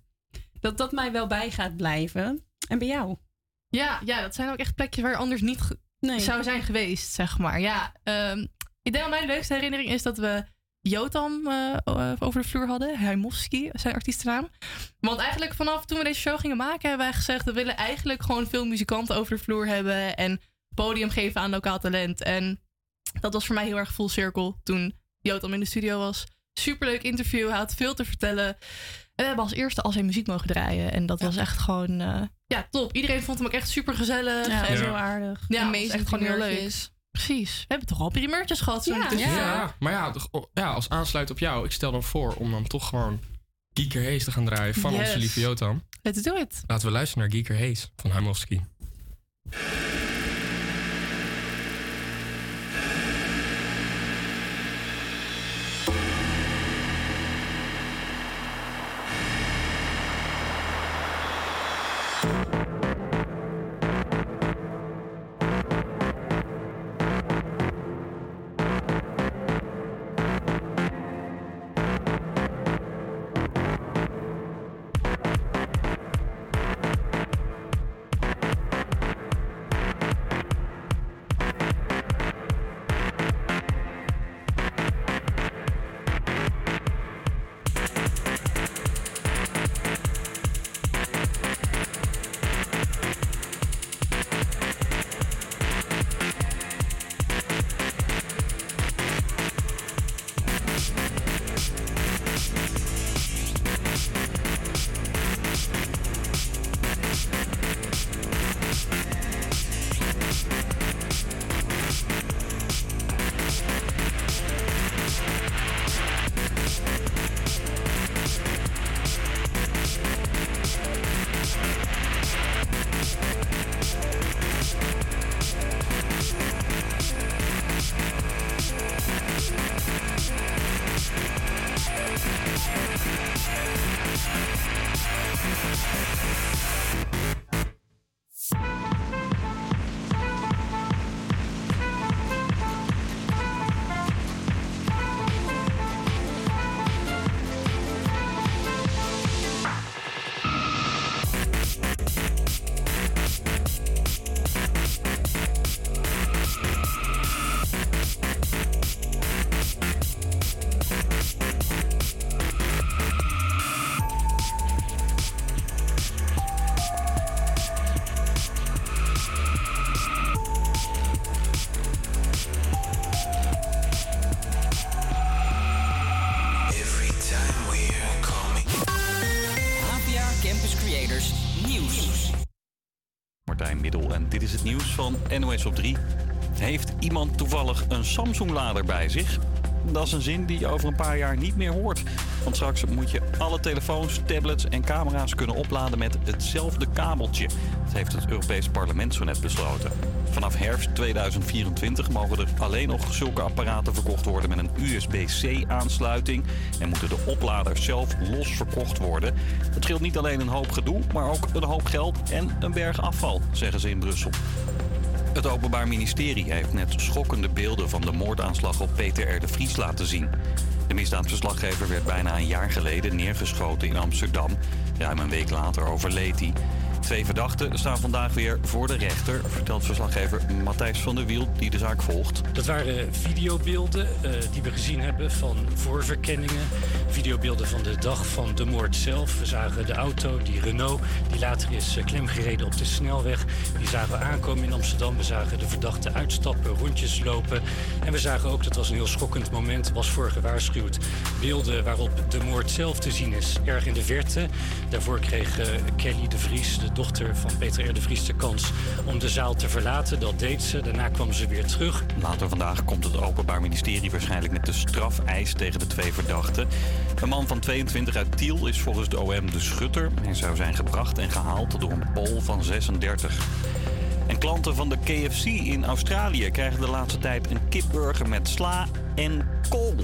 dat dat mij wel bij gaat blijven. En bij jou? Ja, ja, dat zijn ook echt plekjes waar anders niet Nee. zou zijn geweest, zeg maar. Ja, ehm, ik denk dat mijn leukste herinnering is dat we Jotam eh, o- over de vloer hadden. Heimovski, zijn artiestennaam. Want eigenlijk vanaf toen we deze show gingen maken, hebben wij gezegd... we willen eigenlijk gewoon veel muzikanten over de vloer hebben... en podium geven aan lokaal talent. En dat was voor mij heel erg full circle toen Jotam in de studio was. Superleuk interview, hij had veel te vertellen. En we hebben als eerste al zijn muziek mogen draaien. En dat was echt gewoon eh, ja, top. Iedereen vond hem ook echt super gezellig. Ja, en heel aardig. Ja, Amazing echt gewoon heel leuk. Precies. We hebben toch al primeurtjes gehad. Zo Ja. ja. Ja, maar ja, oh, ja, als aansluit op jou, ik stel dan voor om dan toch gewoon Gieker Hayes te gaan draaien van Yes. onze lieve Jotam. Let's do it. Laten we luisteren naar Gieker Hayes van Heimovski. Is het nieuws van NOS op 3. Heeft iemand toevallig een Samsung-lader bij zich? Dat is een zin die je over een paar jaar niet meer hoort. Want straks moet je alle telefoons, tablets en camera's kunnen opladen met hetzelfde kabeltje. Dat heeft het Europees Parlement zo net besloten. Vanaf herfst 2024 mogen er alleen nog zulke apparaten verkocht worden met een USB-C-aansluiting en moeten de opladers zelf los verkocht worden. Het scheelt niet alleen een hoop gedoe, maar ook een hoop geld en een berg afval, zeggen ze in Brussel. Het Openbaar Ministerie heeft net schokkende beelden van de moordaanslag op Peter R. de Vries laten zien. De misdaadverslaggever werd bijna een jaar geleden neergeschoten in Amsterdam. Ruim een week later overleed hij. Twee verdachten staan vandaag weer voor de rechter, vertelt verslaggever Matthijs van der Wiel, die de zaak volgt. Dat waren videobeelden eh, die we gezien hebben van voorverkenningen. Videobeelden van de dag van de moord zelf. We zagen de auto, die Renault, die later is eh, klemgereden op de snelweg. Die zagen we aankomen in Amsterdam. We zagen de verdachte uitstappen, rondjes lopen. En we zagen ook, dat was een heel schokkend moment, was voor gewaarschuwd. Beelden waarop de moord zelf te zien is, erg in de verte. Daarvoor kreeg eh, Kelly de Vries, de dochter van Peter R. de kans om de zaal te verlaten. Dat deed ze. Daarna kwam ze weer terug. Later vandaag komt het Openbaar Ministerie waarschijnlijk met de strafeis tegen de twee verdachten. Een man van 22 uit Tiel is volgens de OM de schutter. Hij zou zijn gebracht en gehaald door een Pool van 36. En klanten van de KFC in Australië krijgen de laatste tijd een kipburger met sla en kool.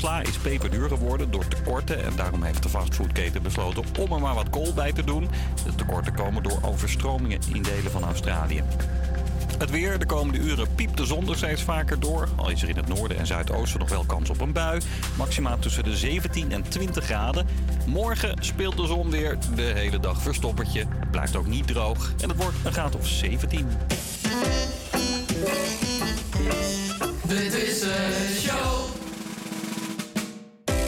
Sla is peperduur geworden door tekorten en daarom heeft de fastfoodketen besloten om er maar wat kool bij te doen. De tekorten komen door overstromingen in delen van Australië. Het weer, de komende uren piept de zon er steeds vaker door. Al is er in het noorden en zuidoosten nog wel kans op een bui. Maxima tussen de 17 en 20 graden. Morgen speelt de zon weer de hele dag verstoppertje. Blijft ook niet droog en het wordt een graad of 17. Dit is een show.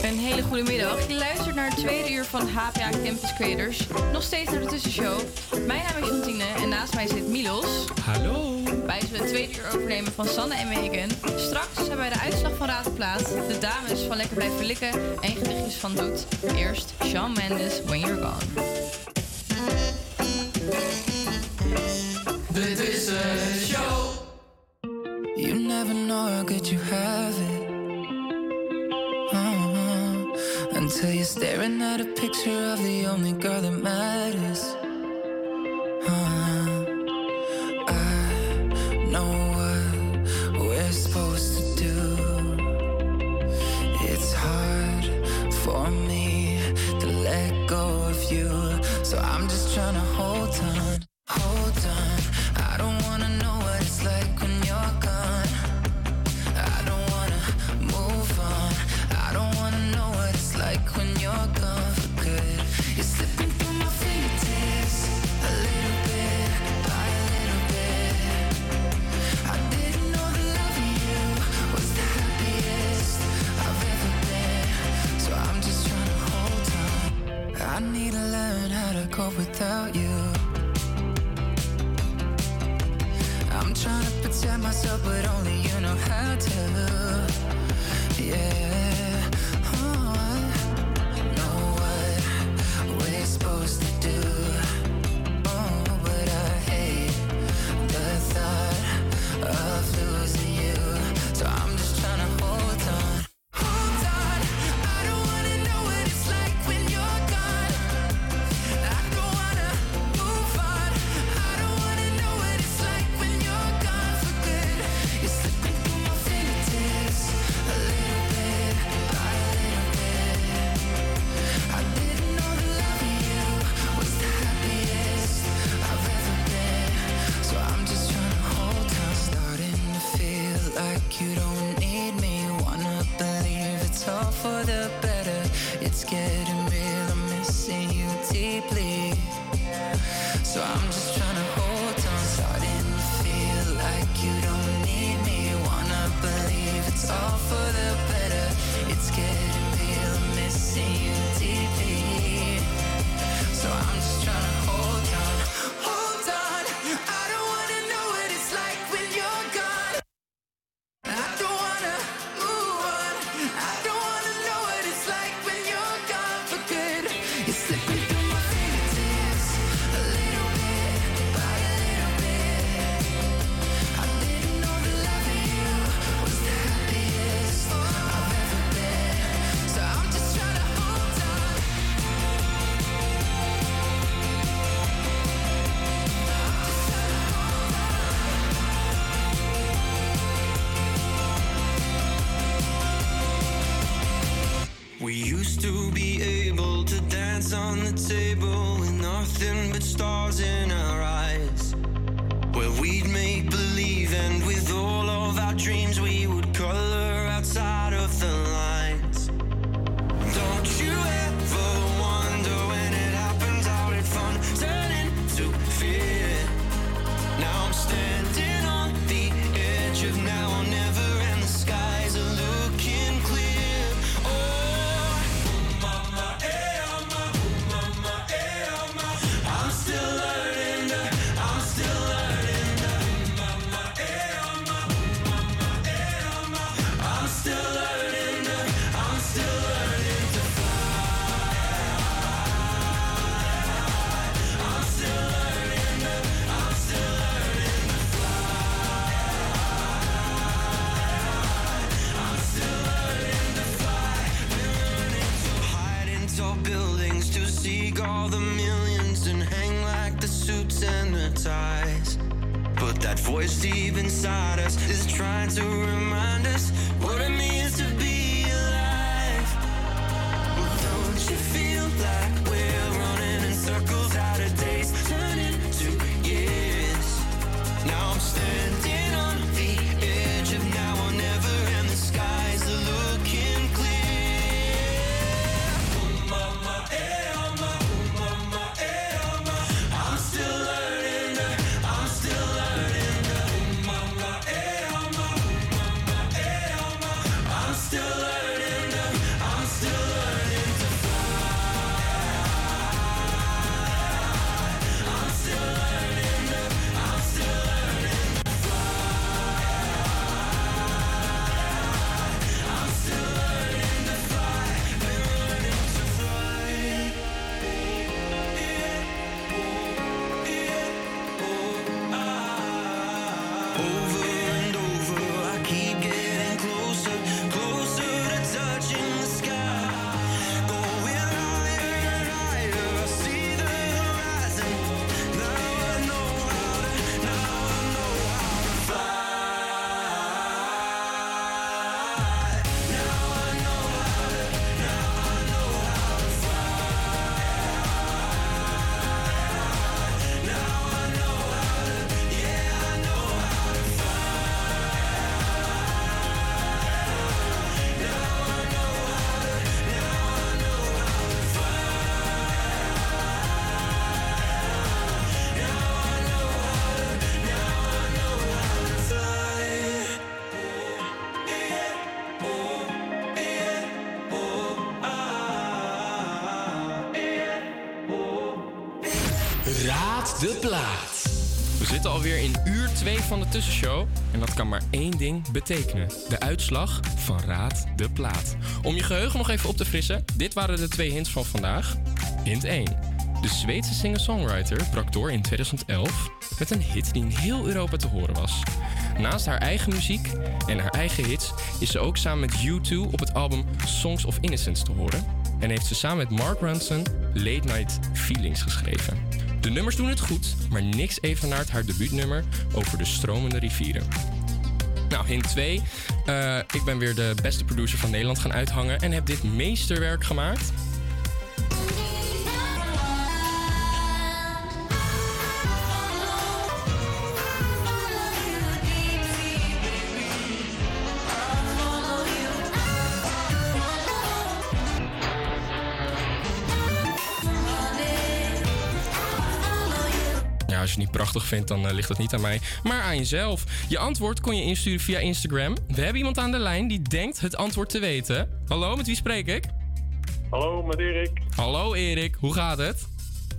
Een hele goede middag. Je luistert naar het tweede uur van HPA Campus Creators. Nog steeds naar de tussenshow. Mijn naam is Jantine en naast mij zit Milos. Hallo. Wij zullen het tweede uur overnemen van Sanne en Megan. Straks hebben wij de uitslag van Raad en Plaat, de dames van Lekker Blijven Likken en gedichtjes van Doet. Eerst Shawn Mendes, When You're Gone. Dit is een show. You never know how good you have it. Until you're staring at a picture of the only girl that matters. Uh-huh. I know what we're supposed to do. It's hard for me to let go of you. So I'm just trying to hold on, hold on. To cope without you. I'm trying to protect myself, but only you know how to. De plaat. We zitten alweer in uur 2 van de tussenshow. En dat kan maar één ding betekenen. De uitslag van Raad de Plaat. Om je geheugen nog even op te frissen. Dit waren de twee hints van vandaag. Hint 1. De Zweedse singer-songwriter brak door in 2011 met een hit die in heel Europa te horen was. Naast haar eigen muziek en haar eigen hits is ze ook samen met U2 op het album Songs of Innocence te horen. En heeft ze samen met Mark Ronson Late Night Feelings geschreven. De nummers doen het goed, maar niks evenaart haar debuutnummer over de stromende rivieren. Nou, hint 2. Eh, ik ben weer de beste producer van Nederland gaan uithangen en heb dit meesterwerk gemaakt. Prachtig vindt, dan eh, ligt het niet aan mij, maar aan jezelf. Je antwoord kon je insturen via Instagram. We hebben iemand aan de lijn die denkt het antwoord te weten. Hallo, met wie spreek ik? Hallo, met Erik. Hallo Erik, hoe gaat het?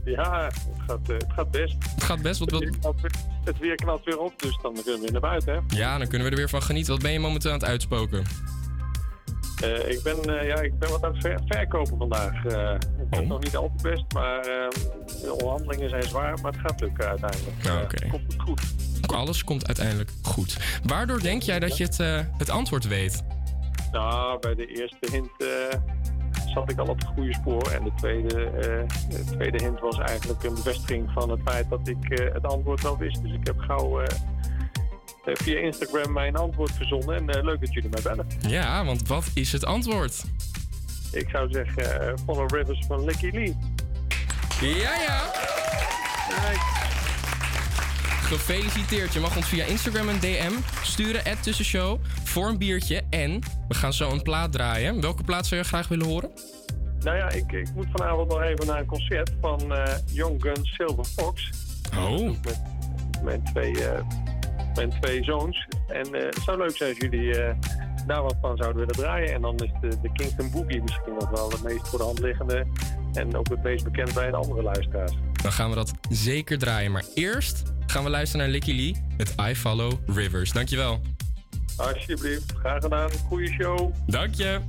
Ja, het gaat, eh, het gaat best. Het gaat best, wat, wat... Het weer knalt weer- Het weer knalt weer op, dus dan kunnen we weer naar buiten, hè. Ja, dan kunnen we er weer van genieten. Wat ben je momenteel aan het uitspoken? Eh, ik, ben, eh, ja, ik ben wat aan het ver- verkopen vandaag. Eh het Oh. nog niet al te best, maar de onderhandelingen zijn zwaar, maar het gaat lukken uiteindelijk. Oké. komt het goed. Alles komt uiteindelijk goed. Waardoor denk jij dat je het, het antwoord weet? Nou, bij de eerste hint zat ik al op het goede spoor. En de tweede, de tweede hint was eigenlijk een bevestiging van het feit dat ik het antwoord wel wist. Dus ik heb gauw via Instagram mijn antwoord verzonnen. En eh, leuk dat jullie mij bellen. Ja, want wat is het antwoord? ik zou zeggen, eh, Follow Rivers van Licky Lee. Ja, ja. Gefeliciteerd. Je mag ons via Instagram een DM sturen, at tussenshow, voor een biertje. En we gaan zo een plaat draaien. Welke plaat zou je graag willen horen? Nou ja, ik, ik moet vanavond nog even naar een concert van eh, Young Guns Silver Fox. Oh. Met mijn twee, eh, mijn twee zoons. En eh, het zou leuk zijn als jullie eh, daar wat van zouden willen draaien. En dan is de, de Kingston Boogie misschien nog wel het meest voor de hand liggende. En ook het meest bekend bij de andere luisteraars. Dan gaan we dat zeker draaien. Maar eerst gaan we luisteren naar Licky Lee met I Follow Rivers. Dankjewel. Alsjeblieft, graag gedaan. Goeie show. Dank je.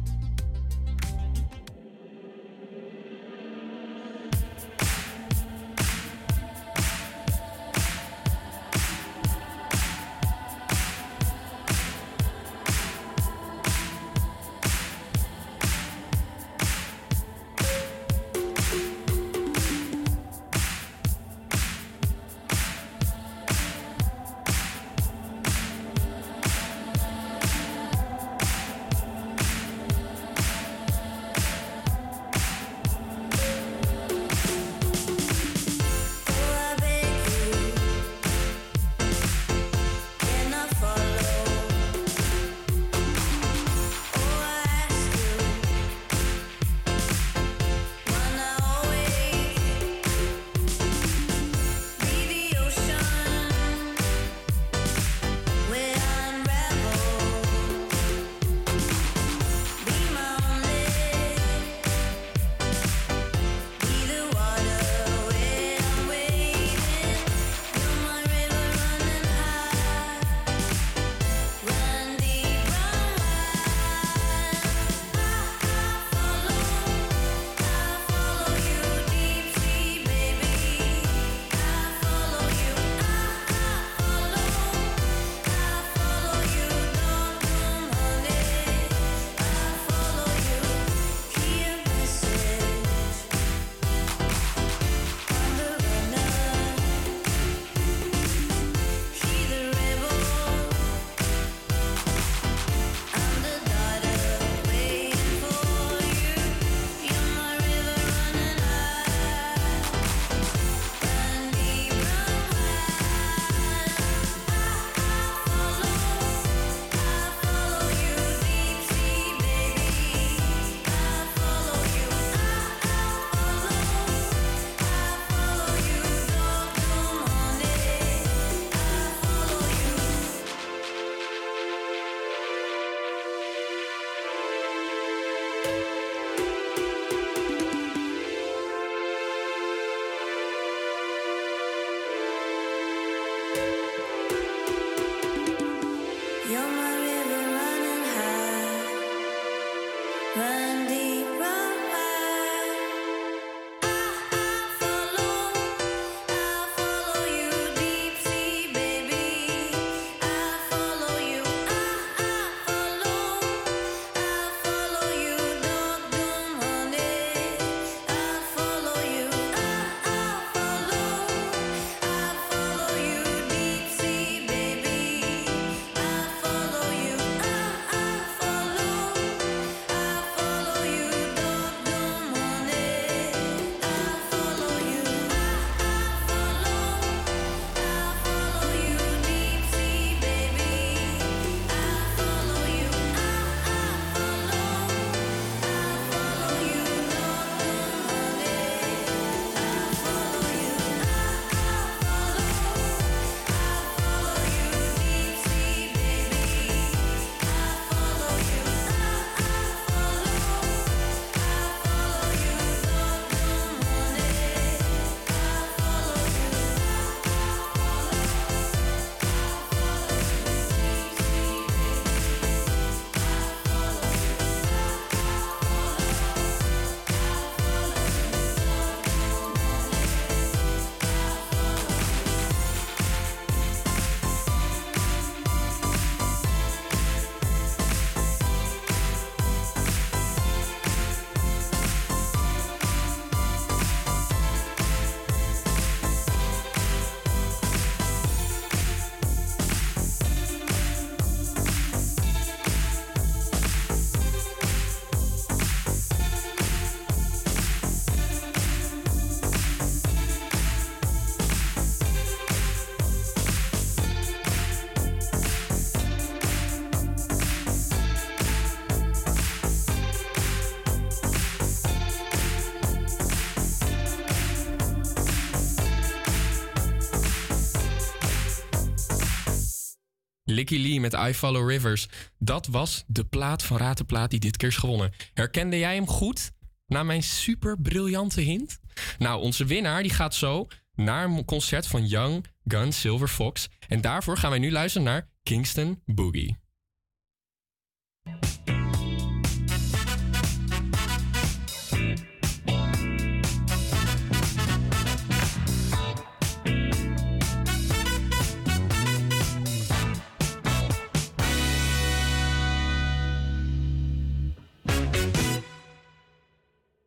Licky Lee met I Follow Rivers. Dat was de plaat van Raad de Plaat die dit keer is gewonnen. Herkende jij hem goed? Na mijn super briljante hint? Nou, onze winnaar die gaat zo naar een concert van Young Gun Silver Fox. En daarvoor gaan wij nu luisteren naar Kingston Boogie.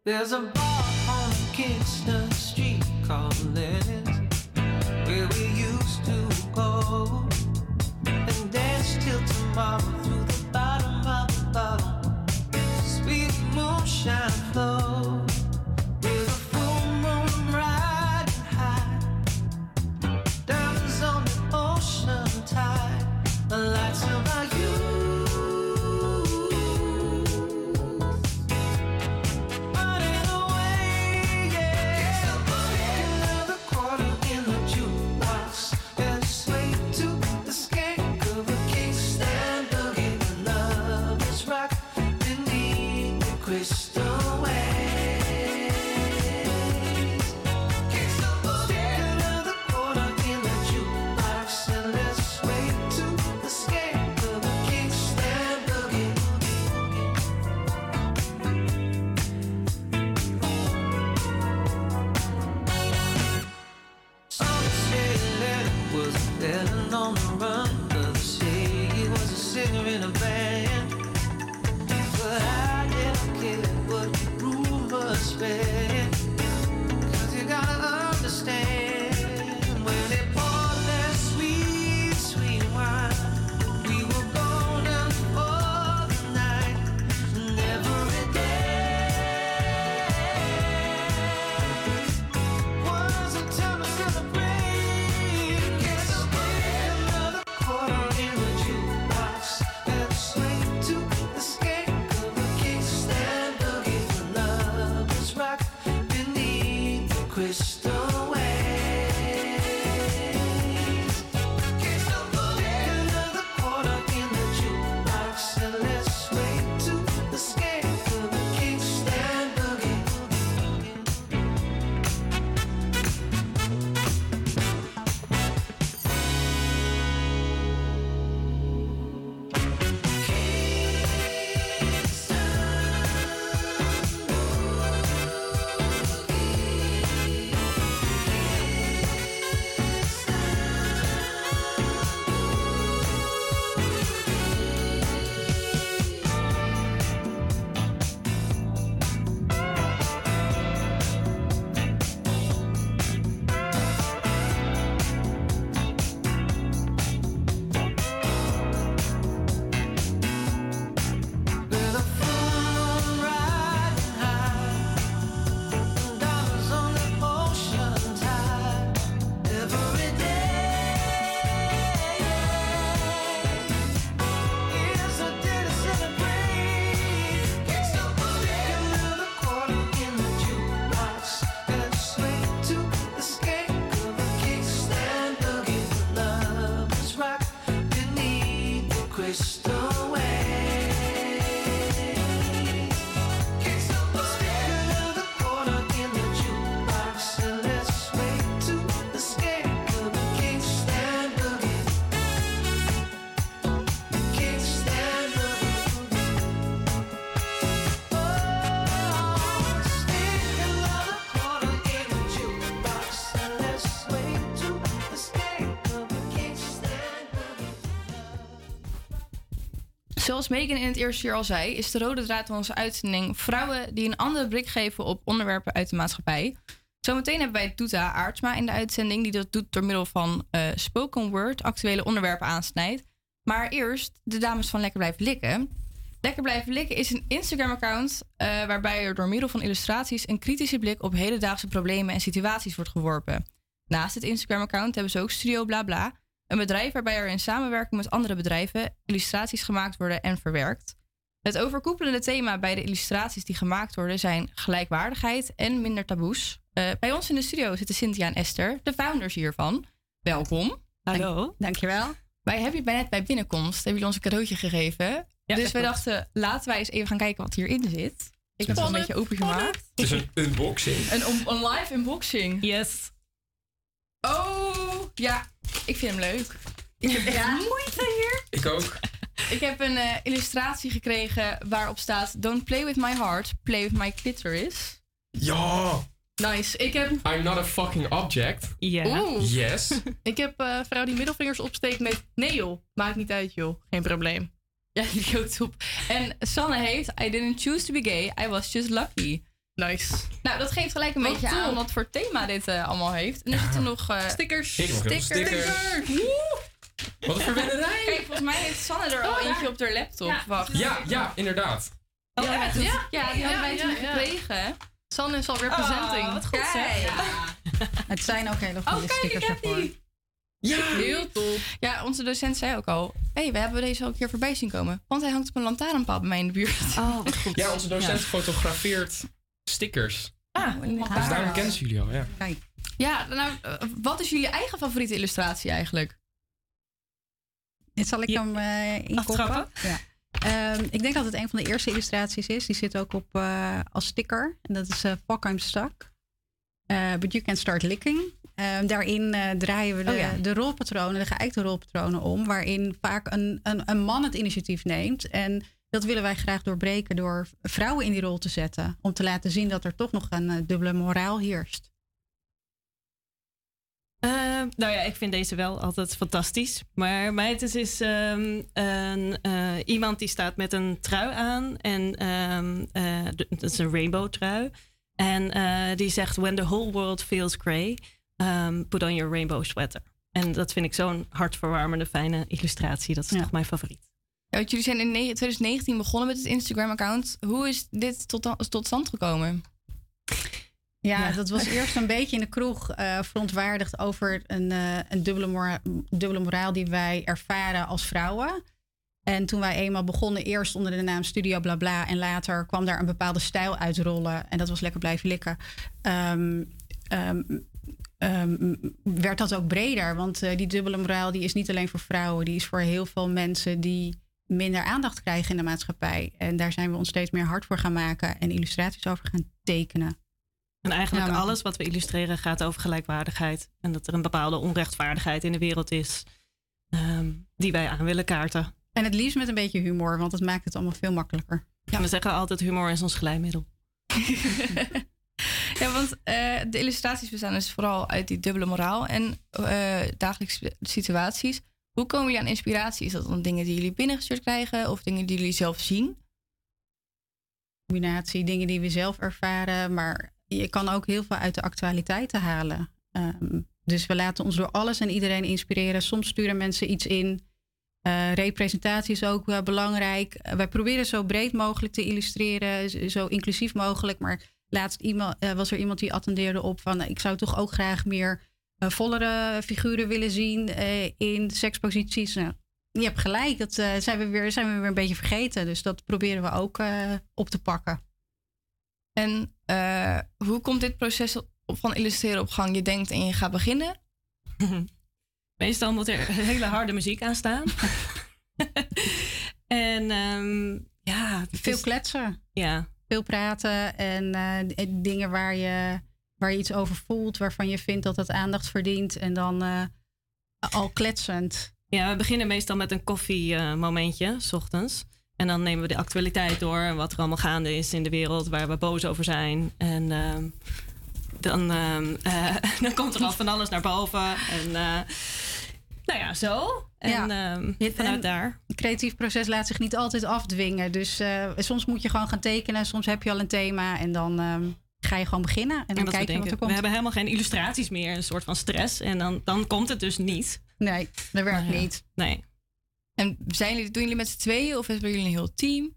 There's a bar on Kingston Street called Lenny's where we used to go and dance till tomorrow through the bottom of the bottle. Sweet moonshine flow Zoals Megan in het eerste uur al zei, is de rode draad van onze uitzending vrouwen die een andere blik geven op onderwerpen uit de maatschappij. Zometeen hebben wij Doeta Aartsma in de uitzending, die dat doet door middel van eh, spoken word actuele onderwerpen aansnijdt. Maar eerst de dames van Lekker Blijven Likken. Lekker Blijven Likken is een Instagram-account eh, waarbij er door middel van illustraties een kritische blik op hedendaagse problemen en situaties wordt geworpen. Naast het Instagram-account hebben ze ook Studio Blabla, een bedrijf waarbij er in samenwerking met andere bedrijven illustraties gemaakt worden en verwerkt. Het overkoepelende thema bij de illustraties die gemaakt worden zijn gelijkwaardigheid en minder taboes. Eh, bij ons in de studio zitten Cynthia en Esther, de founders hiervan. Welkom. Hallo. Dankjewel. wij hebben bij net bij binnenkomst hebben jullie ons een cadeautje gegeven. dus dat we klopt. dachten, laten wij eens even gaan kijken wat hierin zit. Ik heb het een beetje opengemaakt. Het is een unboxing. Een, on- een live unboxing. Yes. Oh, ja. Ik vind hem leuk. Ik heb echt moeite hier. Ik ook. Ik heb een eh, illustratie gekregen waarop staat... Don't play with my heart, play with my clitoris. Ja! Nice. Ik heb... I'm not a fucking object. Oeh. Yes. Ik heb eh vrouw die middelvingers opsteekt met... Nee joh, maakt niet uit joh. Geen probleem. Ja, top. En Sanne heeft... I didn't choose to be gay, I was just lucky. Nice. Nou, dat geeft gelijk een Wat beetje top. aan wat voor thema dit eh, allemaal heeft. En er zitten nog... eh, stickers. Stickers. Woe! Wat een verwennerij. Kijk, volgens mij heeft Sanne er al Oh, ja. eentje op haar laptop. Wacht. Ja, ja, inderdaad. Oh, Ja, echt? ja. Ja, ja, die hadden wij Ja, toen ja, ja. gekregen. Sanne is al representing. Oh, wat goed zeg. Het zijn ook hele goede Oh, kijk, ik stickers heb die. Ja. Heel top. Ja, onze docent zei ook al... Hé, hey, we hebben deze al een keer voorbij zien komen. Want hij hangt op een lantaarnpaal bij mij in de buurt. Oh, wat goed. Ja, onze docent fotografeert stickers. Ah, Dus daarom kennen ze jullie al, ja. Ja, nou, eh, wat is jullie eigen favoriete illustratie eigenlijk? Dit zal ik Ja. hem eh inkoppen. Aftrappen? Ja. Ehm, ik denk dat het een van de eerste illustraties is. Die zit ook op eh, als sticker. En dat is eh Fuck I'm Stuck. Eh, but you can start licking. Ehm, daarin eh, draaien we de, Oh ja. de rolpatronen, de geëikte rolpatronen om. Waarin vaak een, een, een man het initiatief neemt. En dat willen wij graag doorbreken door vrouwen in die rol te zetten. Om te laten zien dat er toch nog een eh, dubbele moraal heerst. Eh, nou ja, ik vind deze wel altijd fantastisch. Maar mij het is, ehm, een, eh, iemand die staat met een trui aan. En ehm, eh, dat is een rainbow trui. En die zegt, when the whole world feels grey, um, put on your rainbow sweater. En dat vind ik zo'n hartverwarmende, fijne illustratie. Dat is toch mijn favoriet. Jullie zijn in ne- 2019 begonnen met het Instagram-account. Hoe is dit tot, tot stand gekomen? Ja, dat was eerst een beetje in de kroeg eh, verontwaardigd over een, eh, een dubbele, mora- dubbele moraal die wij ervaren als vrouwen. En toen wij eenmaal begonnen, eerst onder de naam Studio Blabla en later kwam daar een bepaalde stijl uitrollen. En dat was lekker blijven likken. Ehm, ehm, ehm, werd dat ook breder. Want eh, die dubbele moraal die is niet alleen voor vrouwen, die is voor heel veel mensen die minder aandacht krijgen in de maatschappij. En daar zijn we ons steeds meer hard voor gaan maken en illustraties over gaan tekenen. En eigenlijk Ja, maar- alles wat we illustreren gaat over gelijkwaardigheid. En dat er een bepaalde onrechtvaardigheid in de wereld is. ehm, die wij aan willen kaarten. En het liefst met een beetje humor, want dat maakt het allemaal veel makkelijker. Ja, we zeggen altijd humor is ons glijmiddel. Ja, want eh, de illustraties bestaan dus vooral uit die dubbele moraal en eh, dagelijkse situaties. Hoe komen jullie aan inspiratie? Is dat dan dingen die jullie binnengestuurd krijgen of dingen die jullie zelf zien? Combinatie dingen die we zelf ervaren, maar je kan ook heel veel uit de actualiteiten halen. Ehm, dus we laten ons door alles en iedereen inspireren. Soms sturen mensen iets in. Eh, representatie is ook eh, belangrijk. Eh, wij proberen zo breed mogelijk te illustreren, zo inclusief mogelijk. Maar laatst iemand, was er iemand die attendeerde op van... ik zou toch ook graag meer vollere figuren willen zien eh, in seksposities. Nou, je hebt gelijk, dat eh, zijn, we weer, zijn we weer een beetje vergeten. Dus dat proberen we ook eh, op te pakken. En hoe komt dit proces van illustreren op gang? Je denkt en je gaat beginnen. Meestal moet er hele harde muziek aan staan. en ehm, ja, Veel is- kletsen. Ja. Veel praten en dingen waar je, waar je iets over voelt, waarvan je vindt dat het aandacht verdient. En dan eh, al kletsend. Ja, we beginnen meestal met een koffiemomentje, s ochtends. En dan nemen we de actualiteit door en wat er allemaal gaande is in de wereld, waar we boos over zijn. En ehm, dan, ehm, eh, dan komt er al van alles naar boven. En eh, nou ja, zo. En ehm, vanuit en daar. Het creatief proces laat zich niet altijd afdwingen. Dus eh, soms moet je gewoon gaan tekenen, soms heb je al een thema en dan ga je gewoon beginnen. En En dan dat we kijken wat denken, er we komt. hebben helemaal geen illustraties meer, een soort van stress. En dan, dan komt het dus niet. Nee, dat werkt Nou ja, niet. Nee. En zijn jullie, doen jullie met z'n tweeën of hebben jullie een heel team?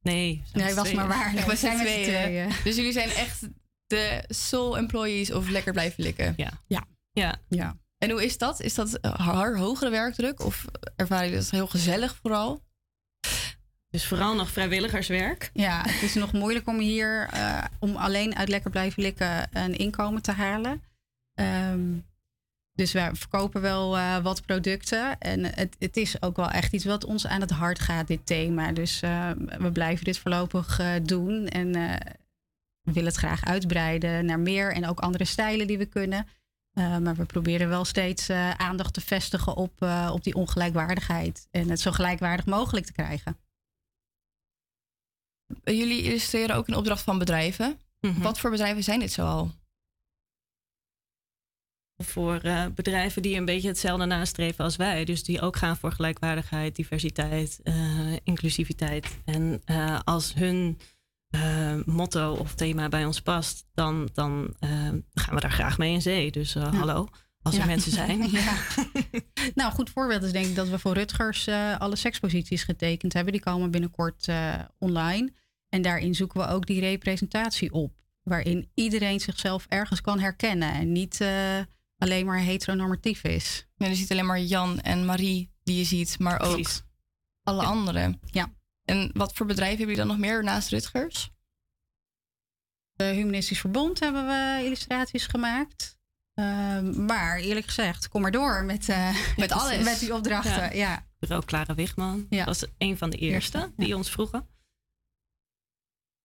Nee. Nee, was maar waar. We zijn met z'n tweeën. Dus jullie zijn echt de sole employees of lekker blijven likken? Ja. Ja. Ja. ja. En hoe is dat? Is dat har hogere werkdruk of ervaren jullie dat heel gezellig vooral? Dus vooral nog vrijwilligerswerk. Ja, het is nog moeilijk om hier eh, om alleen uit lekker blijven likken een inkomen te halen. Ehm, Dus wij verkopen wel eh, wat producten. En het, het is ook wel echt iets wat ons aan het hart gaat, dit thema. Dus eh, we blijven dit voorlopig doen. En we willen het graag uitbreiden naar meer en ook andere stijlen die we kunnen. Maar we proberen wel steeds aandacht te vestigen op, op die ongelijkwaardigheid. En het zo gelijkwaardig mogelijk te krijgen. Jullie illustreren ook in opdracht van bedrijven. Mhm. Wat voor bedrijven zijn dit zoal? Voor eh, bedrijven die een beetje hetzelfde nastreven als wij. Dus die ook gaan voor gelijkwaardigheid, diversiteit, eh, inclusiviteit. En eh, als hun eh, motto of thema bij ons past, dan, dan eh, gaan we daar graag mee in zee. Dus eh, hallo, als er Ja. mensen zijn. Ja. nou, een goed voorbeeld is denk ik dat we voor Rutgers eh, alle seksposities getekend hebben. Die komen binnenkort eh, online. En daarin zoeken we ook die representatie op. Waarin iedereen zichzelf ergens kan herkennen. En niet eh, alleen maar heteronormatief is. Ja, je ziet alleen maar Jan en Marie die je ziet, maar ook Precies. alle anderen. Ja. En wat voor bedrijven hebben jullie dan nog meer naast Rutgers? De Humanistisch Verbond hebben we illustraties gemaakt. Ehm, maar eerlijk gezegd, kom maar door met, eh, Met alles. Met die opdrachten. Ja. Bureau Clara Wigman Ja. was een van de eerste die ons vroegen.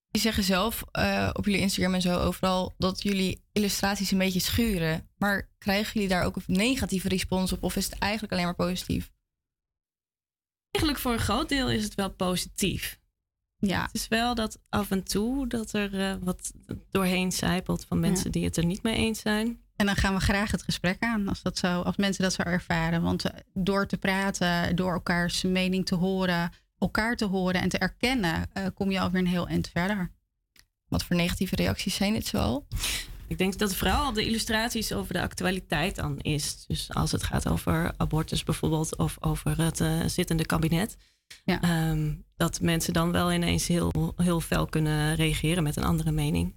Die zeggen zelf eh, op jullie Instagram en zo overal dat jullie illustraties een beetje schuren. Maar krijgen jullie daar ook een negatieve respons op of is het eigenlijk alleen maar positief? Eigenlijk voor een groot deel is het wel positief. Ja. Het is wel dat af en toe dat er eh, wat doorheen zijpelt van mensen Ja. die het er niet mee eens zijn. En dan gaan we graag het gesprek aan als, dat zo, als mensen dat zo ervaren. Want eh, door te praten, door elkaars mening te horen, elkaar te horen en te erkennen, eh, kom je alweer een heel eind verder. Wat voor negatieve reacties zijn dit zoal? Ik denk dat vooral de illustraties over de actualiteit dan is. Dus als het gaat over abortus bijvoorbeeld of over het eh, zittende kabinet. ehm, dat mensen dan wel ineens heel, heel fel kunnen reageren met een andere mening.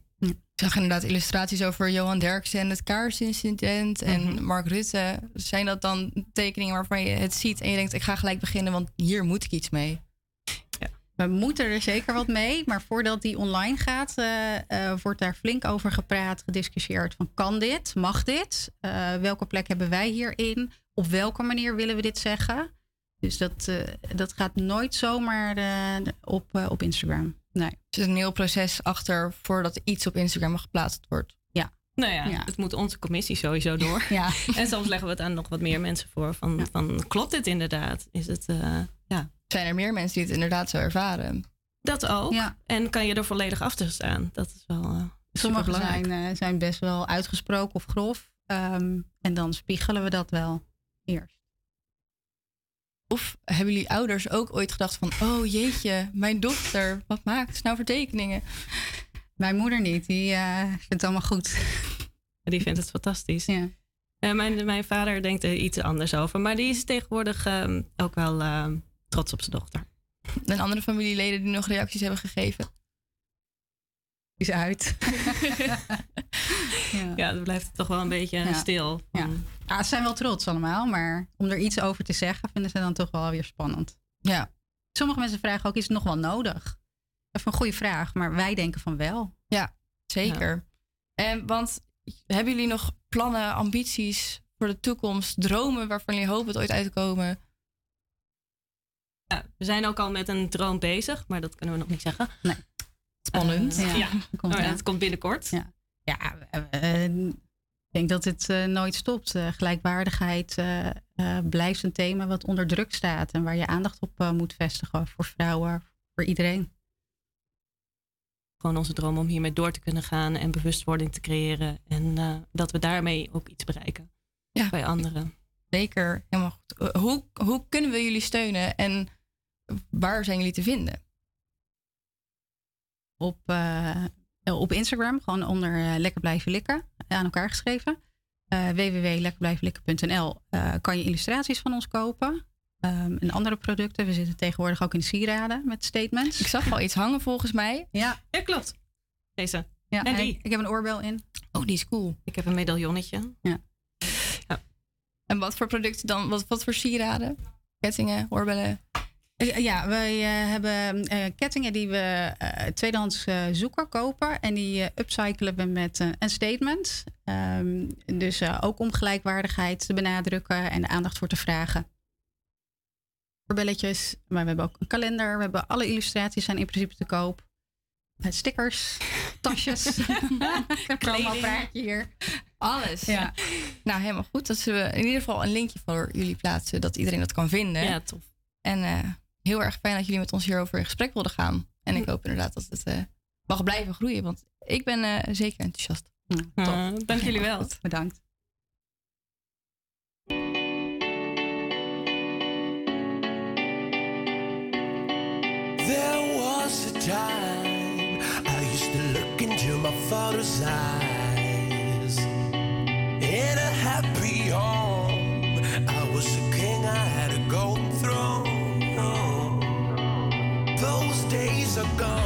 Ik zag inderdaad illustraties over Johan Derksen en het kaarsincident en Mark Rutte. Zijn dat dan tekeningen waarvan je het ziet en je denkt, ik ga gelijk beginnen, want hier moet ik iets mee? We moeten er zeker wat mee, maar voordat die online gaat, eh, eh, wordt daar flink over gepraat, gediscussieerd van kan dit, mag dit, Eh, welke plek hebben wij hierin, op welke manier willen we dit zeggen. Dus dat, dat gaat nooit zomaar op, op Instagram. Nee. Er zit een heel proces achter voordat iets op Instagram geplaatst wordt. Ja. Nou ja, Ja. het moet onze commissie sowieso door. Ja. En soms leggen we het aan nog wat meer mensen voor. Van, van klopt dit inderdaad? Is het, eh, ja. Zijn er meer mensen die het inderdaad zo ervaren? Dat ook. Ja. En kan je er volledig achter staan? Dat is wel uh, Sommige zijn, eh, zijn best wel uitgesproken of grof. Ehm, en dan spiegelen we dat wel eerst. Of hebben jullie ouders ook ooit gedacht van, oh jeetje, mijn dochter, wat maakt ze nou voor tekeningen? Mijn moeder niet, die eh, vindt het allemaal goed. Die vindt het fantastisch. Ja. Eh, mijn, mijn vader denkt er iets anders over. Maar die is tegenwoordig ehm, ook wel ehm, trots op zijn dochter. En andere familieleden die nog reacties hebben gegeven? Is uit. ja. dan blijft het toch wel een beetje Ja. stil. Ja. ja, ze zijn wel trots allemaal, maar om er iets over te zeggen vinden ze dan toch wel weer spannend. Ja. Sommige mensen vragen ook, is het nog wel nodig? Even een goede vraag, maar wij denken van wel. Ja, zeker. En want hebben jullie nog plannen, ambities voor de toekomst, dromen waarvan jullie hopen het ooit uit te komen? Ja, we zijn ook al met een droom bezig, maar dat kunnen we nog niet zeggen. Nee. Spannend. Ja, ja, komt Oh ja, eraan. het komt binnenkort. Ja, ja eh, eh, ik denk dat het eh, nooit stopt. Eh, gelijkwaardigheid blijft een thema wat onder druk staat en waar je aandacht op eh, moet vestigen voor vrouwen, voor iedereen. Gewoon onze droom om hiermee door te kunnen gaan en bewustwording te creëren. En eh, dat we daarmee ook iets bereiken Ja. bij anderen. Zeker, helemaal goed. Hoe, hoe kunnen we jullie steunen en waar zijn jullie te vinden? Op, eh, op Instagram, gewoon onder eh, Lekker Blijven Likken, aan elkaar geschreven. Eh www.lekkerblijvenlikken.nl eh, kan je illustraties van ons kopen. Ehm, en andere producten. We zitten tegenwoordig ook in sieraden met statements. Ik zag wel iets hangen volgens mij. Ja, Ja, klopt. Deze. ja En en die. ik heb een oorbel in. Oh, die is cool. Ik heb een medaillonnetje. En wat voor producten dan? Wat, wat voor sieraden? Kettingen, oorbellen? Eh, Ja, wij eh, hebben eh, kettingen die we eh, tweedehands eh, zoeken, kopen. En die eh, upcyclen we met een statement. Ehm, dus eh, ook om gelijkwaardigheid te benadrukken en de aandacht voor te vragen. Belletjes, maar we hebben ook een kalender. We hebben alle illustraties zijn in principe te koop. Met stickers, tasjes. een promopraatje hier. Alles. Ja. Nou, helemaal goed. Dat we in ieder geval een linkje voor jullie plaatsen, dat iedereen dat kan vinden. Ja, tof. En eh, heel erg fijn dat jullie met ons hierover in gesprek wilden gaan. En ik hoop inderdaad dat het eh, mag blijven groeien, want ik ben eh, zeker enthousiast. Ah, dank jullie wel. Bedankt. There was a time I used to look into my father's eyes. In a happy home, I was a king, I had a golden throne. Gone,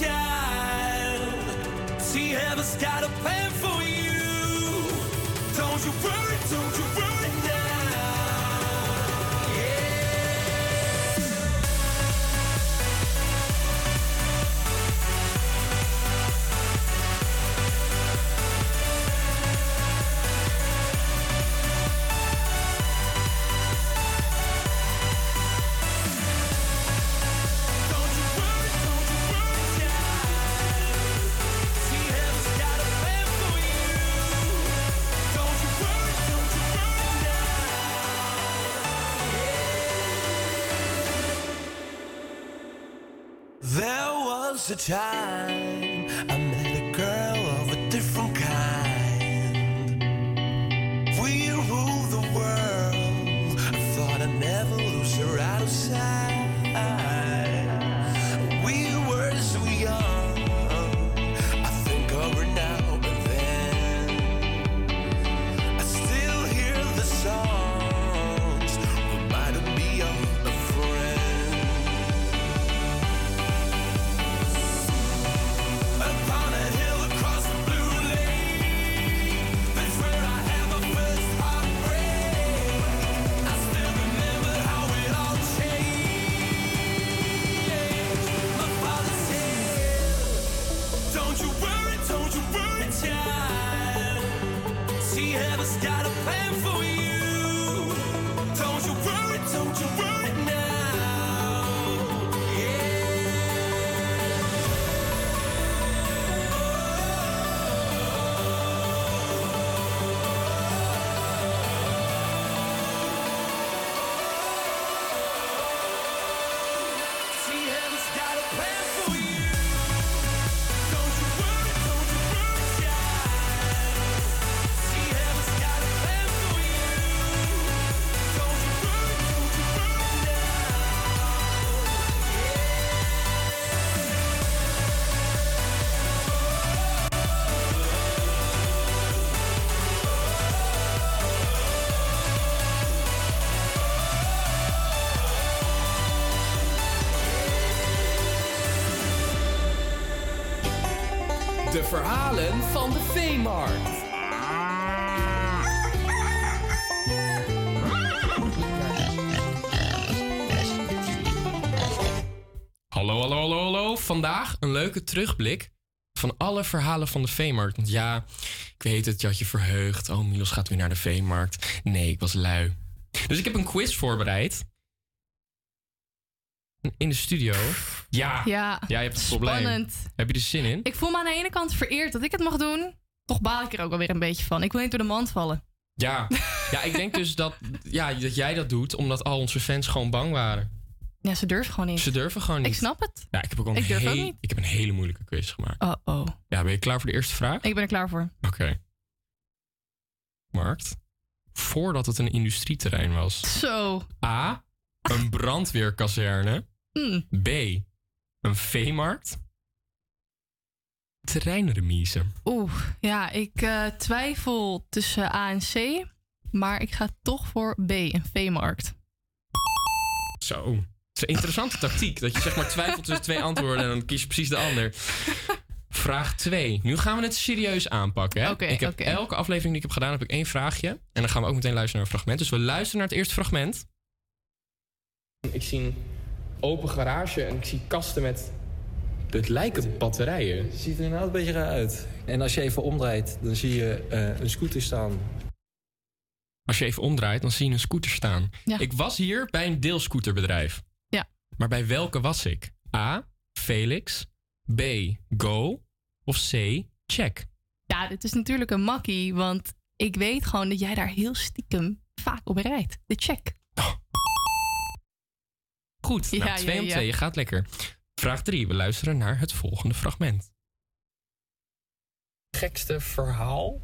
child. Heaven's got a plan for you. Don't you worry, don't you worry There was a time Heaven's got a plan for de Veemarkt. Hallo, hallo, hallo, hallo. Vandaag een leuke terugblik van alle verhalen van de veemarkt. Want ja, ik weet het, je had je verheugd. Oh, Milos gaat weer naar de veemarkt. Nee, ik was lui. Dus ik heb een quiz voorbereid. In de studio. Ja, Ja, ja je hebt het probleem. spannend. Heb je er zin in? Ik voel me aan de ene kant vereerd dat ik het mag doen. Toch baal ik er ook alweer een beetje van. Ik wil niet door de mand vallen. Ja. ja, ik denk dus dat, ja, dat jij dat doet omdat al onze fans gewoon bang waren. Ja, ze durven gewoon niet. Ze durven gewoon niet. Ik snap het. Ja, ik heb ook een, Ik durf ook heel- niet. ik heb een hele moeilijke quiz gemaakt. Oh, oh. Ja, ben je klaar voor de eerste vraag? Ik ben er klaar voor. Oké. Markt. voordat het een industrieterrein was? Zo. A. Een brandweerkazerne. Hmm. B. Een veemarkt. Terreinremise. Oeh, ja, ik eh, twijfel tussen A en C. Maar ik ga toch voor B, een veemarkt. Zo. Het is een interessante tactiek. Dat je zeg maar twijfelt tussen twee antwoorden en dan kies je precies de ander. Vraag 2. Nu gaan we het serieus aanpakken. Hè? Ik heb elke aflevering die ik heb gedaan, heb ik één vraagje. En dan gaan we ook meteen luisteren naar een fragment. Dus we luisteren naar het eerste fragment. Ik zie een open garage en ik zie kasten met... Het lijken batterijen. Het ziet er inderdaad een beetje raar uit. En als je even omdraait, dan zie je eh, een scooter staan. Als je even omdraait, dan zie je een scooter staan. Ja. Ik was hier bij een deelscooterbedrijf. Ja. Maar bij welke was ik? A. Felix. B. Go. Of C. Check. Ja, dit is natuurlijk een makkie, want ik weet gewoon dat jij daar heel stiekem vaak op rijdt. De check. Goed, Ja, nou, 2 ja, om ja. 2. Je gaat lekker. Vraag 3. We luisteren naar het volgende fragment. Gekste verhaal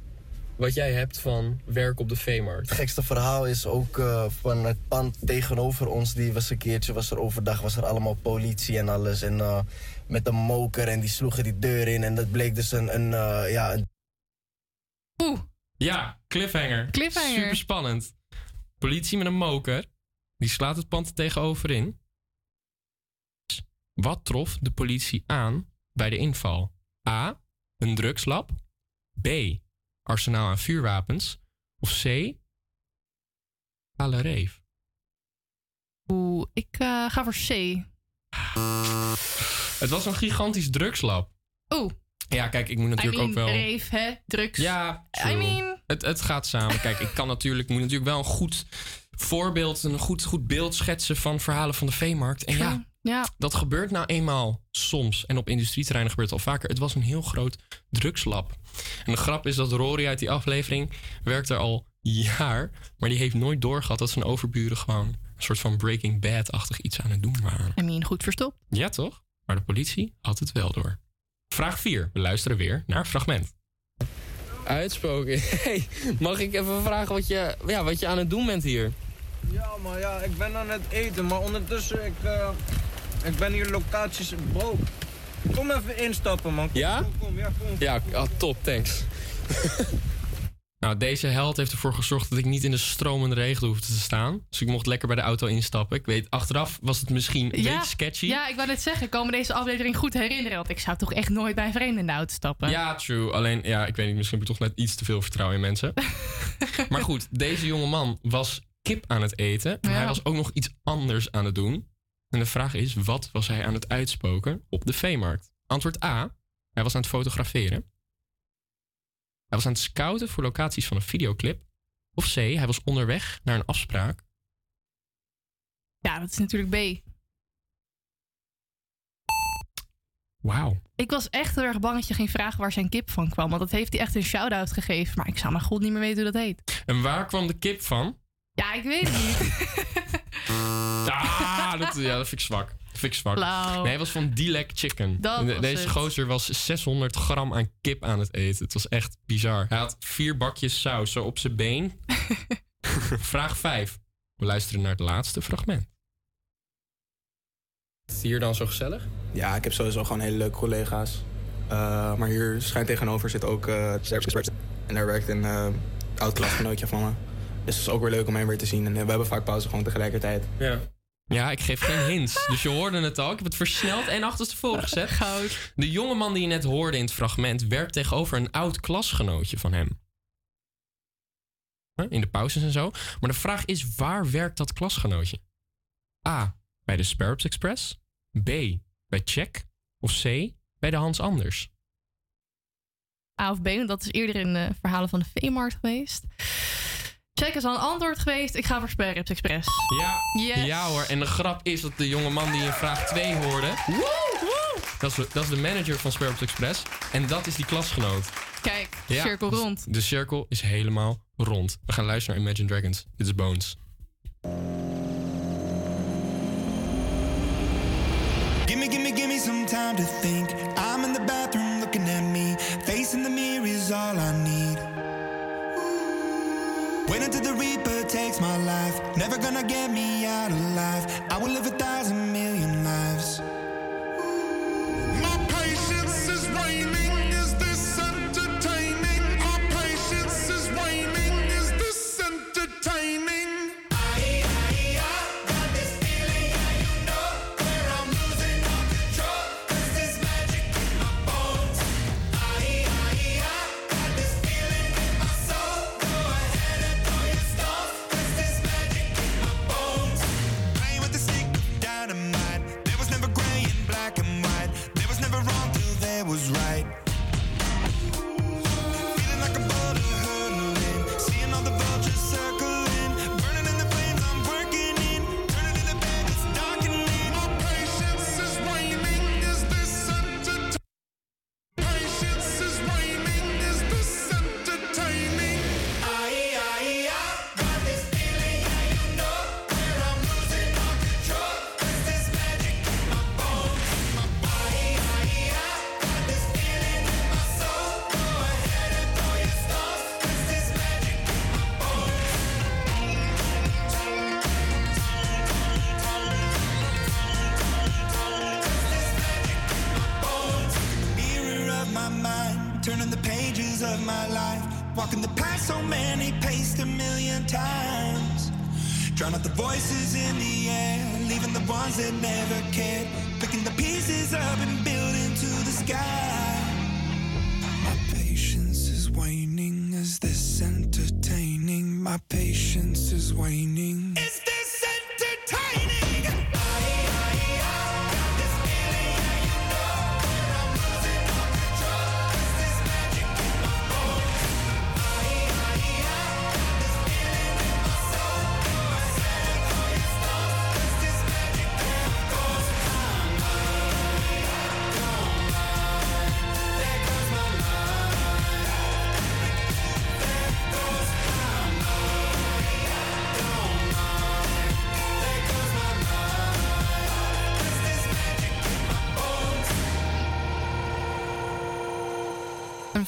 wat jij hebt van werk op de veemarkt. Het gekste verhaal is ook eh, van het pand tegenover ons. Die was een keertje, was er overdag, was er allemaal politie en alles. En eh, met een moker en die sloegen die deur in. En dat bleek dus een, een eh, ja, een Ja, cliffhanger. Cliffhanger. Super spannend. Politie met een moker. Die slaat het pand er tegenover in. Wat trof de politie aan bij de inval? A. Een drugslab. B. Arsenaal aan vuurwapens. Of C. Kale reef. Oeh, ik eh, ga voor C. Het was een gigantisch drugslab. Oeh. Ja, kijk, ik moet natuurlijk I mean, ook wel... reef, hè? Drugs. Ja, I mean... Het, het gaat samen. Kijk, ik kan natuurlijk, moet natuurlijk wel een goed voorbeeld, een goed, goed beeld schetsen van verhalen van de veemarkt. En ja, ja, dat gebeurt nou eenmaal soms. En op industrieterreinen gebeurt het al vaker. Het was een heel groot drugslab. En de grap is dat Rory uit die aflevering werkt er al jaar, maar die heeft nooit doorgehad dat zijn overburen gewoon een soort van Breaking Bad-achtig iets aan het doen waren. I mean, goed verstopt. Ja, toch? Maar de politie had het wel door. Vraag 4. We luisteren weer naar fragment. Uitsproken. Hey, mag ik even vragen wat je, ja, wat je aan het doen bent hier? Ja, maar ja, ik ben aan het eten, maar ondertussen, ik, eh, ik ben hier locaties... Bro, kom even instappen, man. Kom, Ja? Kom, kom, ja, kom. Ja, ah, top, thanks. Nou, deze held heeft ervoor gezorgd dat ik niet in de stromende regen hoefde te staan. Dus ik mocht lekker bij de auto instappen. Ik weet, achteraf was het misschien een beetje sketchy. Ja, ik wou net zeggen, ik kan me deze aflevering goed herinneren. Want ik zou toch echt nooit bij een vreemde in de auto stappen. Ja, true. Alleen, ja, ik weet niet, misschien heb ik toch net iets te veel vertrouwen in mensen. maar goed, deze jonge man was kip aan het eten. Maar Ja. hij was ook nog iets anders aan het doen. En de vraag is, wat was hij aan het uitspoken op de veemarkt? Antwoord A, hij was aan het fotograferen. Hij was aan het scouten voor locaties van een videoclip. Of C, hij was onderweg naar een afspraak. Ja, dat is natuurlijk B. Wauw. Ik was echt heel erg bang dat je ging vragen waar zijn kip van kwam. Want dat heeft hij echt een shout-out gegeven. Maar ik zou maar goed niet meer weten hoe dat heet. En waar kwam de kip van? Ja, ik weet het niet. Ah, dat, ja, dat vind ik zwak. Dat vind ik zwak. Nee, hij was van Dilek Chicken. Dat En de- was Deze het. gozer was 600 gram aan kip aan het eten. Het was echt bizar. Hij had vier bakjes saus zo op zijn been. Vraag 5. We luisteren naar het laatste fragment. Is het hier dan zo gezellig? Ja, ik heb sowieso gewoon hele leuke collega's. Eh, maar hier schuin tegenover zit ook uh, En daar werkt een eh, oud klasgenootje van me. Dus het is ook weer leuk om hem weer te zien. En we hebben vaak pauze gewoon tegelijkertijd. Ja. Ja, ik geef geen hints. Dus je hoorde het al. Ik heb het versneld en achterstevoren gezet. Goud. De jonge man die je net hoorde in het fragment werkt tegenover een oud klasgenootje van hem. In de pauzes en zo. Maar de vraag is, waar werkt dat klasgenootje? A. Bij de Sparrows Express. B. Bij Check. Of C. Bij de Hans Anders. A of B, want dat is eerder in de verhalen van de veemarkt geweest. Check is al een antwoord geweest. Ik ga voor Sparrows Express. Ja. Yes. Ja hoor. En de grap is dat de jonge man die in vraag 2 hoorde... Dat is, dat is de manager van Sparrows Express. En dat is die klasgenoot. Kijk, Ja, cirkel rond. De cirkel is helemaal rond. We gaan luisteren naar Imagine Dragons. Dit is Bones. Gimme, gimme, gimme some time to think. I'm in the bathroom looking at me. Facing the mirror is all I need. Wait until the reaper takes my life. Never gonna get me out alive. I will live a thousand million lives.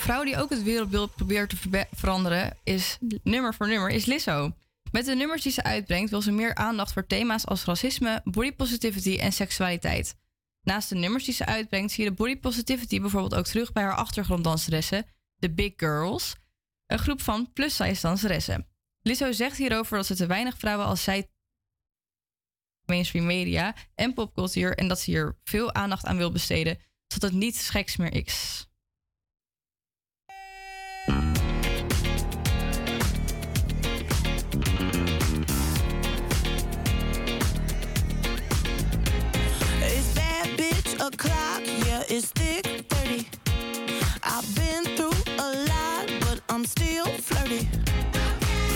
Vrouw die ook het wereldbeeld probeert te veranderen, is nummer voor nummer, is Lizzo. Met de nummers die ze uitbrengt wil ze meer aandacht voor thema's als racisme, body positivity en seksualiteit. Naast de nummers die ze uitbrengt, zie je de body positivity bijvoorbeeld ook terug bij haar achtergronddanseressen, de Big Girls, een groep van plus-size danseressen. Lizzo zegt hierover dat ze te weinig vrouwen als zij mainstream media en popcultuur en dat ze hier veel aandacht aan wil besteden, zodat het niet geks meer is. O'clock, yeah, it's thick 30. I've been through a lot, but I'm still flirty.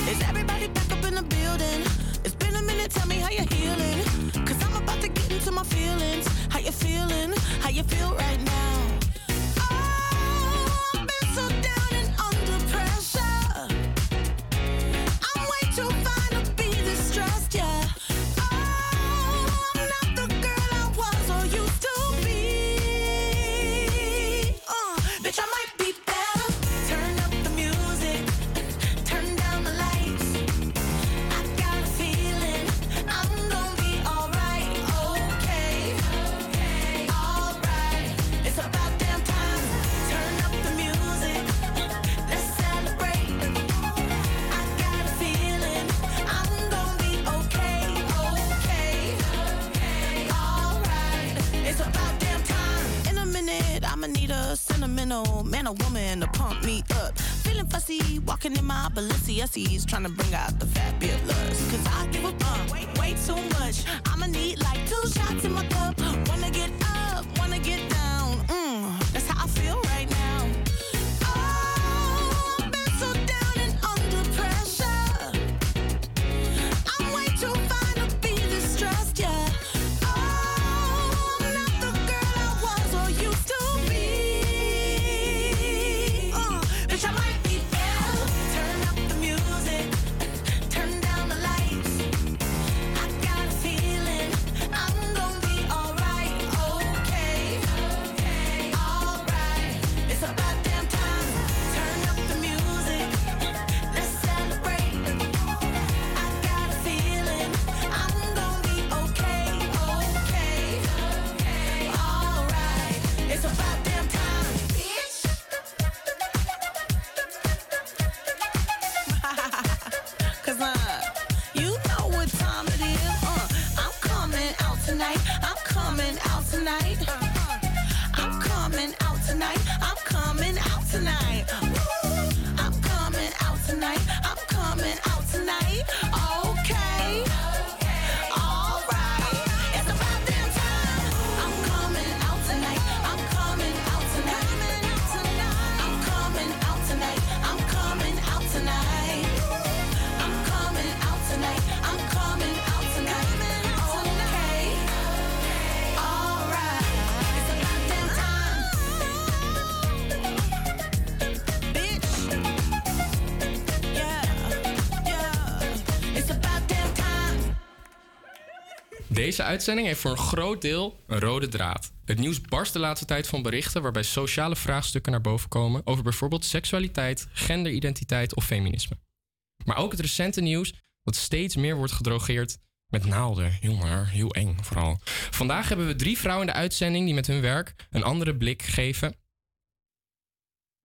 Is everybody back up in the building? It's been a minute, tell me how you're healing. Cause I'm about to get into my feelings. How you feeling? How you feel right now? Sentimental man or woman to pump me up. Feeling fussy, walking in my Balenciennes, trying to bring out the fabulous. Cause I give a fuck way, way too much. I'ma need like two shots in my cup. Uitzending heeft voor een groot deel een rode draad. Het nieuws barst de laatste tijd van berichten waarbij sociale vraagstukken naar boven komen over bijvoorbeeld seksualiteit, genderidentiteit of feminisme. Maar ook het recente nieuws dat steeds meer wordt gedrogeerd met naalden. Heel maar, heel eng vooral. Vandaag hebben we drie vrouwen in de uitzending die met hun werk een andere blik geven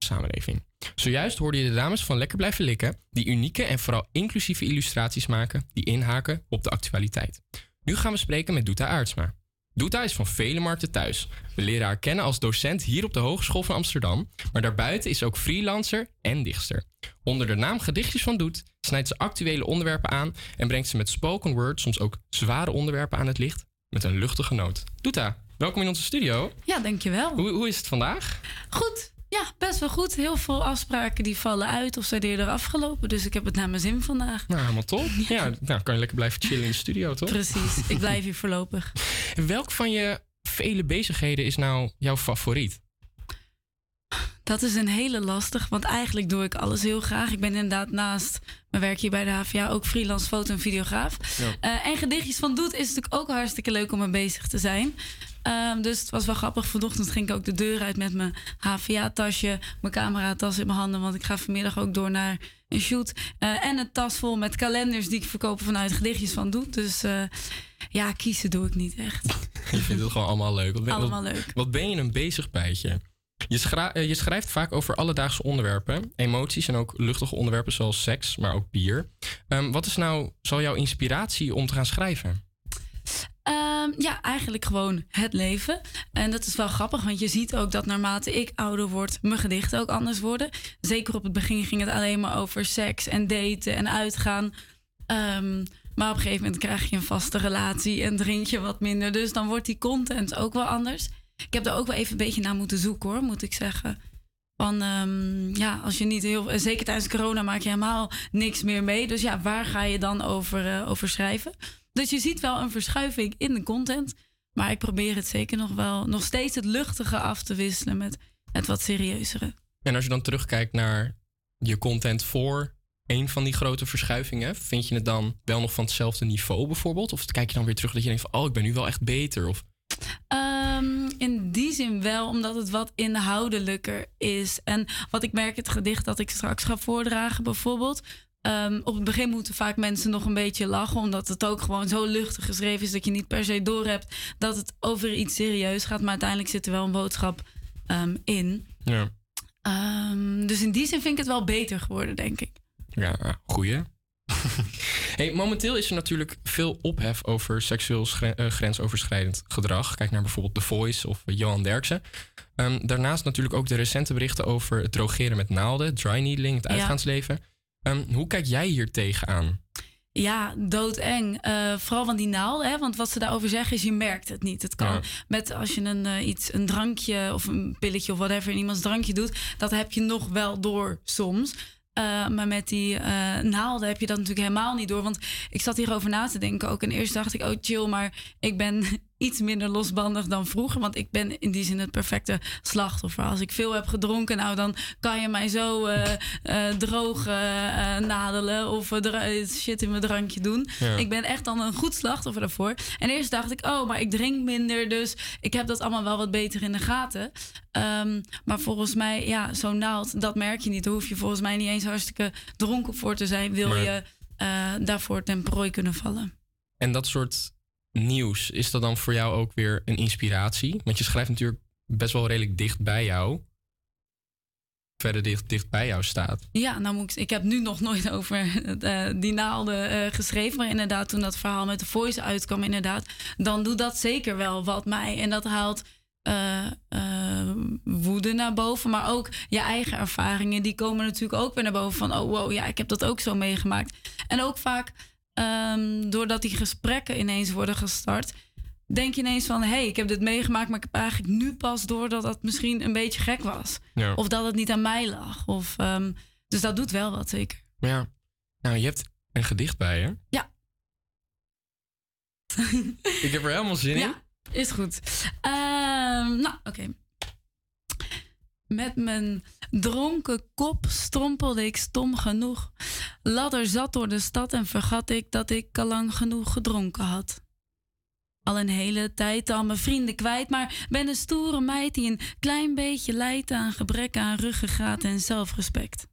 samenleving. Zojuist hoorde je de dames van Lekker Blijven Likken, die unieke en vooral inclusieve illustraties maken die inhaken op de actualiteit. Nu gaan we spreken met Doeta Aartsma. Doeta is van vele markten thuis. We leren haar kennen als docent hier op de Hogeschool van Amsterdam, maar daarbuiten is ze ook freelancer en dichtster. Onder de naam Gedichtjes van Doet snijdt ze actuele onderwerpen aan en brengt ze met spoken word soms ook zware onderwerpen aan het licht met een luchtige noot. Doeta, welkom in onze studio. Ja, dankjewel. Hoe, hoe is het vandaag? Goed. Ja, best wel goed. Heel veel afspraken die vallen uit of zijn eerder afgelopen. Dus ik heb het naar mijn zin vandaag. Nou, helemaal top. Ja, nou kan je lekker blijven chillen in de studio, toch? Precies. Ik blijf hier voorlopig. Welk van je vele bezigheden is nou jouw favoriet? Dat is een hele lastig, want eigenlijk doe ik alles heel graag. Ik ben inderdaad naast mijn werk hier bij de HVA ook freelance foto- en videograaf. Ja. Eh, en gedichtjes van Doet is natuurlijk ook hartstikke leuk om mee bezig te zijn. Ehm, dus het was wel grappig. Vanochtend ging ik ook de deur uit met mijn HVA-tasje, mijn cameratas in mijn handen. Want ik ga vanmiddag ook door naar een shoot. Eh, en een tas vol met kalenders die ik verkoop vanuit gedichtjes van Doet. Dus eh, ja, kiezen doe ik niet echt. Je vindt het gewoon allemaal leuk. Wat ben, Allemaal wat- leuk. Wat ben je een bezig bijtje? Je, schra- eh, je schrijft vaak over alledaagse onderwerpen, emoties en ook luchtige onderwerpen zoals seks, maar ook bier. Ehm, wat is nou zo jouw inspiratie om te gaan schrijven? Ehm, ja, eigenlijk gewoon het leven. En dat is wel grappig, want je ziet ook dat naarmate ik ouder word, mijn gedichten ook anders worden. Zeker op het begin ging het alleen maar over seks en daten en uitgaan. Ehm, maar op een gegeven moment krijg je een vaste relatie en drink je wat minder. Dus dan wordt die content ook wel anders. Ik heb daar ook wel even een beetje naar moeten zoeken hoor, moet ik zeggen. Van ehm, ja, als je niet heel. Zeker tijdens corona maak je helemaal niks meer mee. Dus ja, waar ga je dan over, eh, over schrijven? Dus je ziet wel een verschuiving in de content. Maar ik probeer het zeker nog wel. Nog steeds het luchtige af te wisselen met het wat serieuzere. En als je dan terugkijkt naar je content voor een van die grote verschuivingen, vind je het dan wel nog van hetzelfde niveau bijvoorbeeld? Of kijk je dan weer terug dat je denkt van, oh, ik ben nu wel echt beter? Of Ehm, in die zin wel, omdat het wat inhoudelijker is. En wat ik merk, het gedicht dat ik straks ga voordragen bijvoorbeeld. Ehm, op het begin moeten vaak mensen nog een beetje lachen, omdat het ook gewoon zo luchtig geschreven is dat je niet per se doorhebt dat het over iets serieus gaat. Maar uiteindelijk zit er wel een boodschap ehm, in. ja, Ehm, dus in die zin vind ik het wel beter geworden, denk ik. ja goeie. hey, momenteel is er natuurlijk veel ophef over seksueel eh, grensoverschrijdend gedrag. Kijk naar bijvoorbeeld The Voice of Johan Derksen. Daarnaast natuurlijk ook de recente berichten over het drogeren met naalden, dry needling, het Ja. Ehm, hoe kijk jij hier tegenaan? Ja, doodeng. Eh vooral van die naalden. Hè? Want wat ze daarover zeggen is, je merkt het niet. Het kan Ja. met als je een, eh, iets, een drankje of een pilletje of whatever in iemands drankje doet, dat heb je nog wel door soms. Eh, maar met die naalden heb je dat natuurlijk helemaal niet door. Want ik zat hierover na te denken ook. En eerst dacht ik, oh chill, maar ik ben iets minder losbandig dan vroeger. Want ik ben in die zin het perfecte slachtoffer. Als ik veel heb gedronken, nou dan kan je mij zo eh, eh, droog eh, nadelen of shit in mijn drankje doen. Ja. Ik ben echt dan een goed slachtoffer daarvoor. En eerst dacht ik, oh, maar ik drink minder, dus ik heb dat allemaal wel wat beter in de gaten. Ehm, maar volgens mij, ja, zo'n naald, dat merk je niet. Daar hoef je volgens mij niet eens hartstikke dronken voor te zijn. Wil Maar- je daarvoor ten prooi kunnen vallen. En dat soort nieuws, is dat dan voor jou ook weer een inspiratie? Want je schrijft natuurlijk best wel redelijk dicht bij jou. verder dicht, dicht bij jou staat. Ja, nou moet ik, ik heb nu nog nooit over eh, die naalden eh, geschreven. Maar inderdaad, toen dat verhaal met de voice uitkwam, inderdaad, dan doet dat zeker wel wat mij. En dat haalt eh, woede naar boven. Maar ook je eigen ervaringen, die komen natuurlijk ook weer naar boven. Van, oh wow, ja, ik heb dat ook zo meegemaakt. En ook vaak, ehm, doordat die gesprekken ineens worden gestart, denk je ineens van, hé, hey, ik heb dit meegemaakt, maar ik heb eigenlijk nu pas door dat dat misschien een beetje gek was. Ja. Of dat het niet aan mij lag. Of, ehm, dus dat doet wel wat, zeker. Ja, nou, je hebt een gedicht bij je. Ja. Ik heb er helemaal zin in. Ja, is goed. Ehm, nou, oké. Met mijn dronken kop strompelde ik stom genoeg. Ladder zat door de stad en vergat ik dat ik al lang genoeg gedronken had. Al een hele tijd al mijn vrienden kwijt, maar ben een stoere meid die een klein beetje lijdt aan gebrek aan ruggengraat en zelfrespect.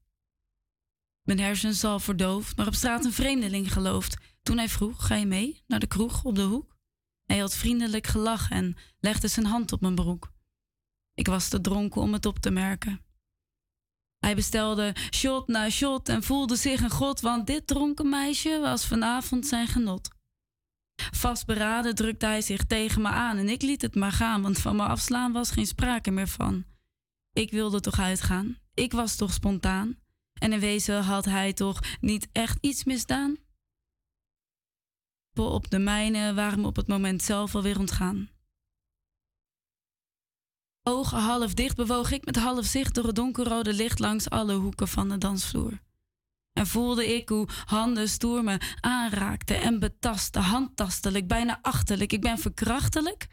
Mijn hersens al verdoofd, maar op straat een vreemdeling geloofd. Toen hij vroeg, ga je mee naar de kroeg op de hoek? Hij had vriendelijk gelachen en legde zijn hand op mijn broek. Ik was te dronken om het op te merken. Hij bestelde shot na shot en voelde zich een god, want dit dronken meisje was vanavond zijn genot. Vastberaden drukte hij zich tegen me aan en ik liet het maar gaan, want van me afslaan was geen sprake meer van. Ik wilde toch uitgaan, ik was toch spontaan. En in wezen had hij toch niet echt iets misdaan? Op de mijne waren me op het moment zelf alweer ontgaan. Ogen half dicht bewoog ik met half zicht door het donkerrode licht langs alle hoeken van de dansvloer. En voelde ik hoe handen stoer me aanraakten en betasten, handtastelijk, bijna achterlijk. Ik ben verkrachtelijk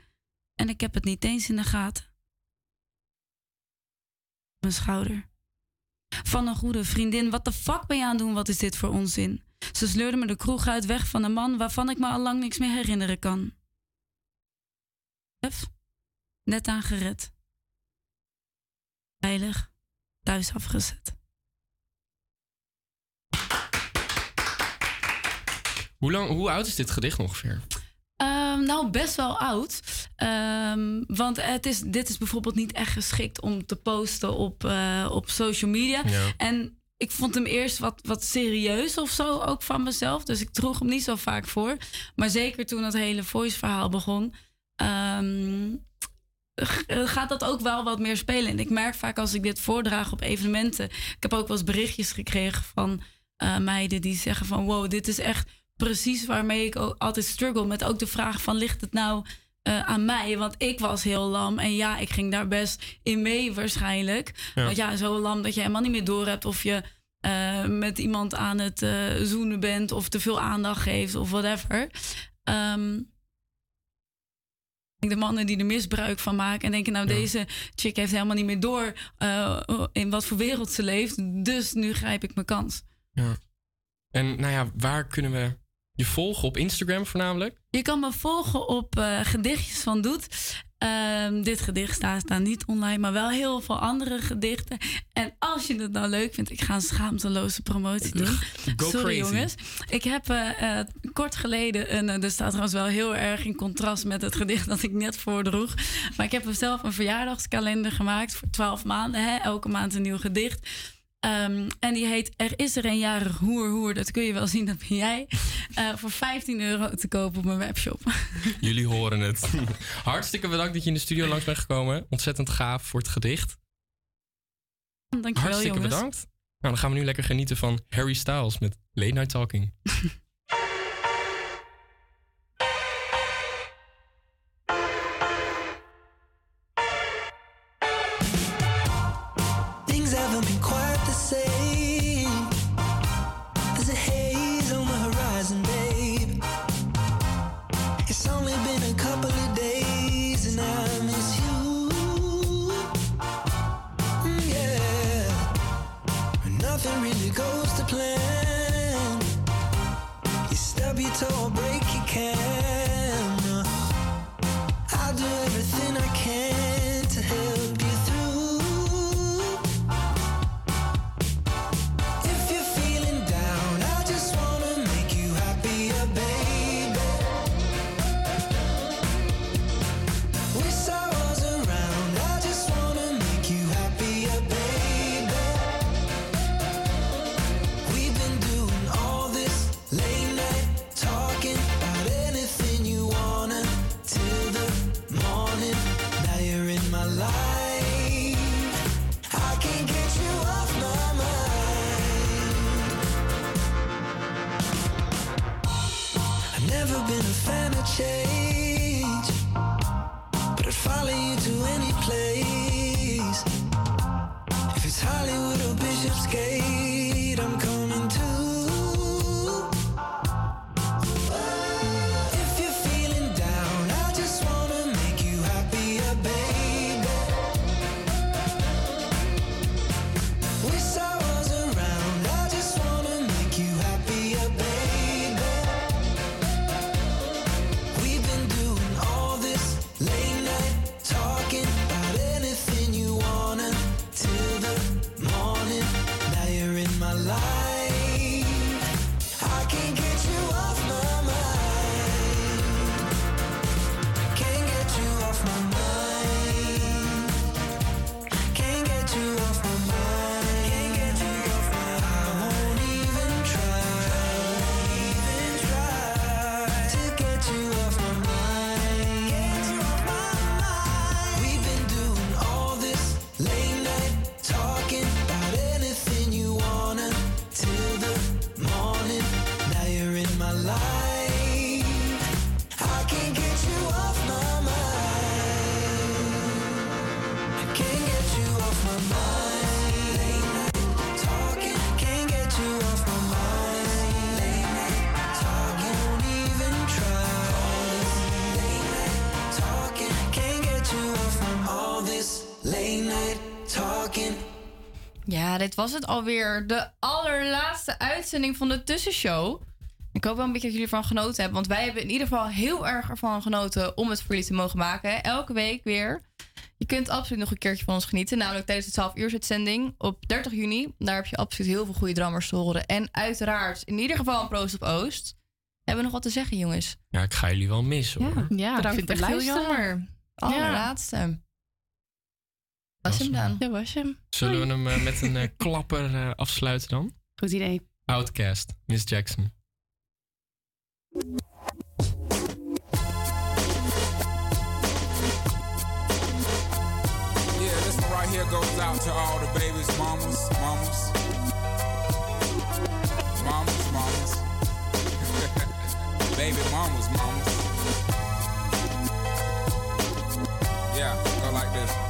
en ik heb het niet eens in de gaten. Mijn schouder. Van een goede vriendin, wat de fuck ben je aan doen? Wat is dit voor onzin? Ze sleurde me de kroeg uit weg van een man waarvan ik me al lang niks meer herinneren kan. F, net aan gered. Veilig, thuis afgezet. Hoe, lang, hoe oud is dit gedicht ongeveer? Ehm, nou, best wel oud. Ehm, want het is, dit is bijvoorbeeld niet echt geschikt om te posten op, eh, op social media. Ja. En ik vond hem eerst wat, wat serieus of zo, ook van mezelf. Dus ik droeg hem niet zo vaak voor. Maar zeker toen het hele voice-verhaal begon, g- gaat dat ook wel wat meer spelen. En ik merk vaak als ik dit voordraag op evenementen. Ik heb ook wel eens berichtjes gekregen van eh, meiden die zeggen van wow, dit is echt precies waarmee ik ook altijd struggle. Met ook de vraag van ligt het nou eh, aan mij? Want ik was heel lam. En ja, ik ging daar best in mee waarschijnlijk. Ja. Want ja, zo lam dat je helemaal niet meer door hebt of je eh, met iemand aan het eh, zoenen bent of te veel aandacht geeft of whatever. Ehm, de mannen die er misbruik van maken en denken, nou, deze chick heeft helemaal niet meer door eh, in wat voor wereld ze leeft. Dus nu grijp ik mijn kans. Ja. En nou ja, waar kunnen we je volgen? Op Instagram voornamelijk? Je kan me volgen op eh, Gedichtjes van Doet. Ehm, dit gedicht staat, staat niet online, maar wel heel veel andere gedichten. En als je het nou leuk vindt, ik ga een schaamteloze promotie doen. Go Sorry crazy. jongens. Ik heb eh, eh, kort geleden, een, eh, dat staat trouwens wel heel erg in contrast met het gedicht dat ik net voordroeg. Maar ik heb er zelf een verjaardagskalender gemaakt voor 12 maanden. Hè? Elke maand een nieuw gedicht. Ehm, en die heet Er is er een jarig hoer hoer. Dat kun je wel zien, dat ben jij. Eh, voor 15 euro te kopen op mijn webshop. Jullie horen het. Hartstikke bedankt dat je in de studio langs bent gekomen. Ontzettend gaaf voor het gedicht. Dankjewel Hartstikke jongens. bedankt. Nou, dan gaan we nu lekker genieten van Harry Styles met Late Night Talking. escape. Was het alweer. De allerlaatste uitzending van de tussenshow. Ik hoop wel een beetje dat jullie ervan genoten hebben. Want wij hebben in ieder geval heel erg ervan genoten om het voor jullie te mogen maken. Elke week weer. Je kunt absoluut nog een keertje van ons genieten. Namelijk tijdens de 12 uur uitzending op 30 juni. Daar heb je absoluut heel veel goede drummers te horen. En uiteraard in ieder geval een proost op Oost. Hebben we nog wat te zeggen, jongens? Ja, ik ga jullie wel missen hoor. Ja, Bedankt ik vind het echt heel jammer. Allerlaatste. Was hem dan? Dat was hem. Zullen we hem eh, met een eh, klapper eh, afsluiten dan? Goed idee. Outcast, Miss Jackson. Yeah, this one right here goes out to all the babies, mamas, mamas. Mamas, mamas. Baby mamas, mamas. Yeah, go like this.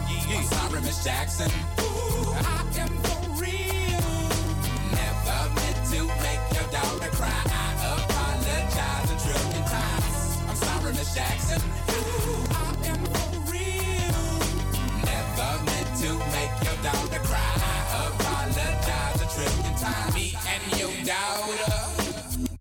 I'm sorry, Miss Jackson. Ooh, I am for real. Never meant to make your daughter cry. I apologize a trillion times. I'm sorry, Miss Jackson. Ooh, I am for real. Never meant to make your daughter cry. I apologize a trillion times. Me and your daughter.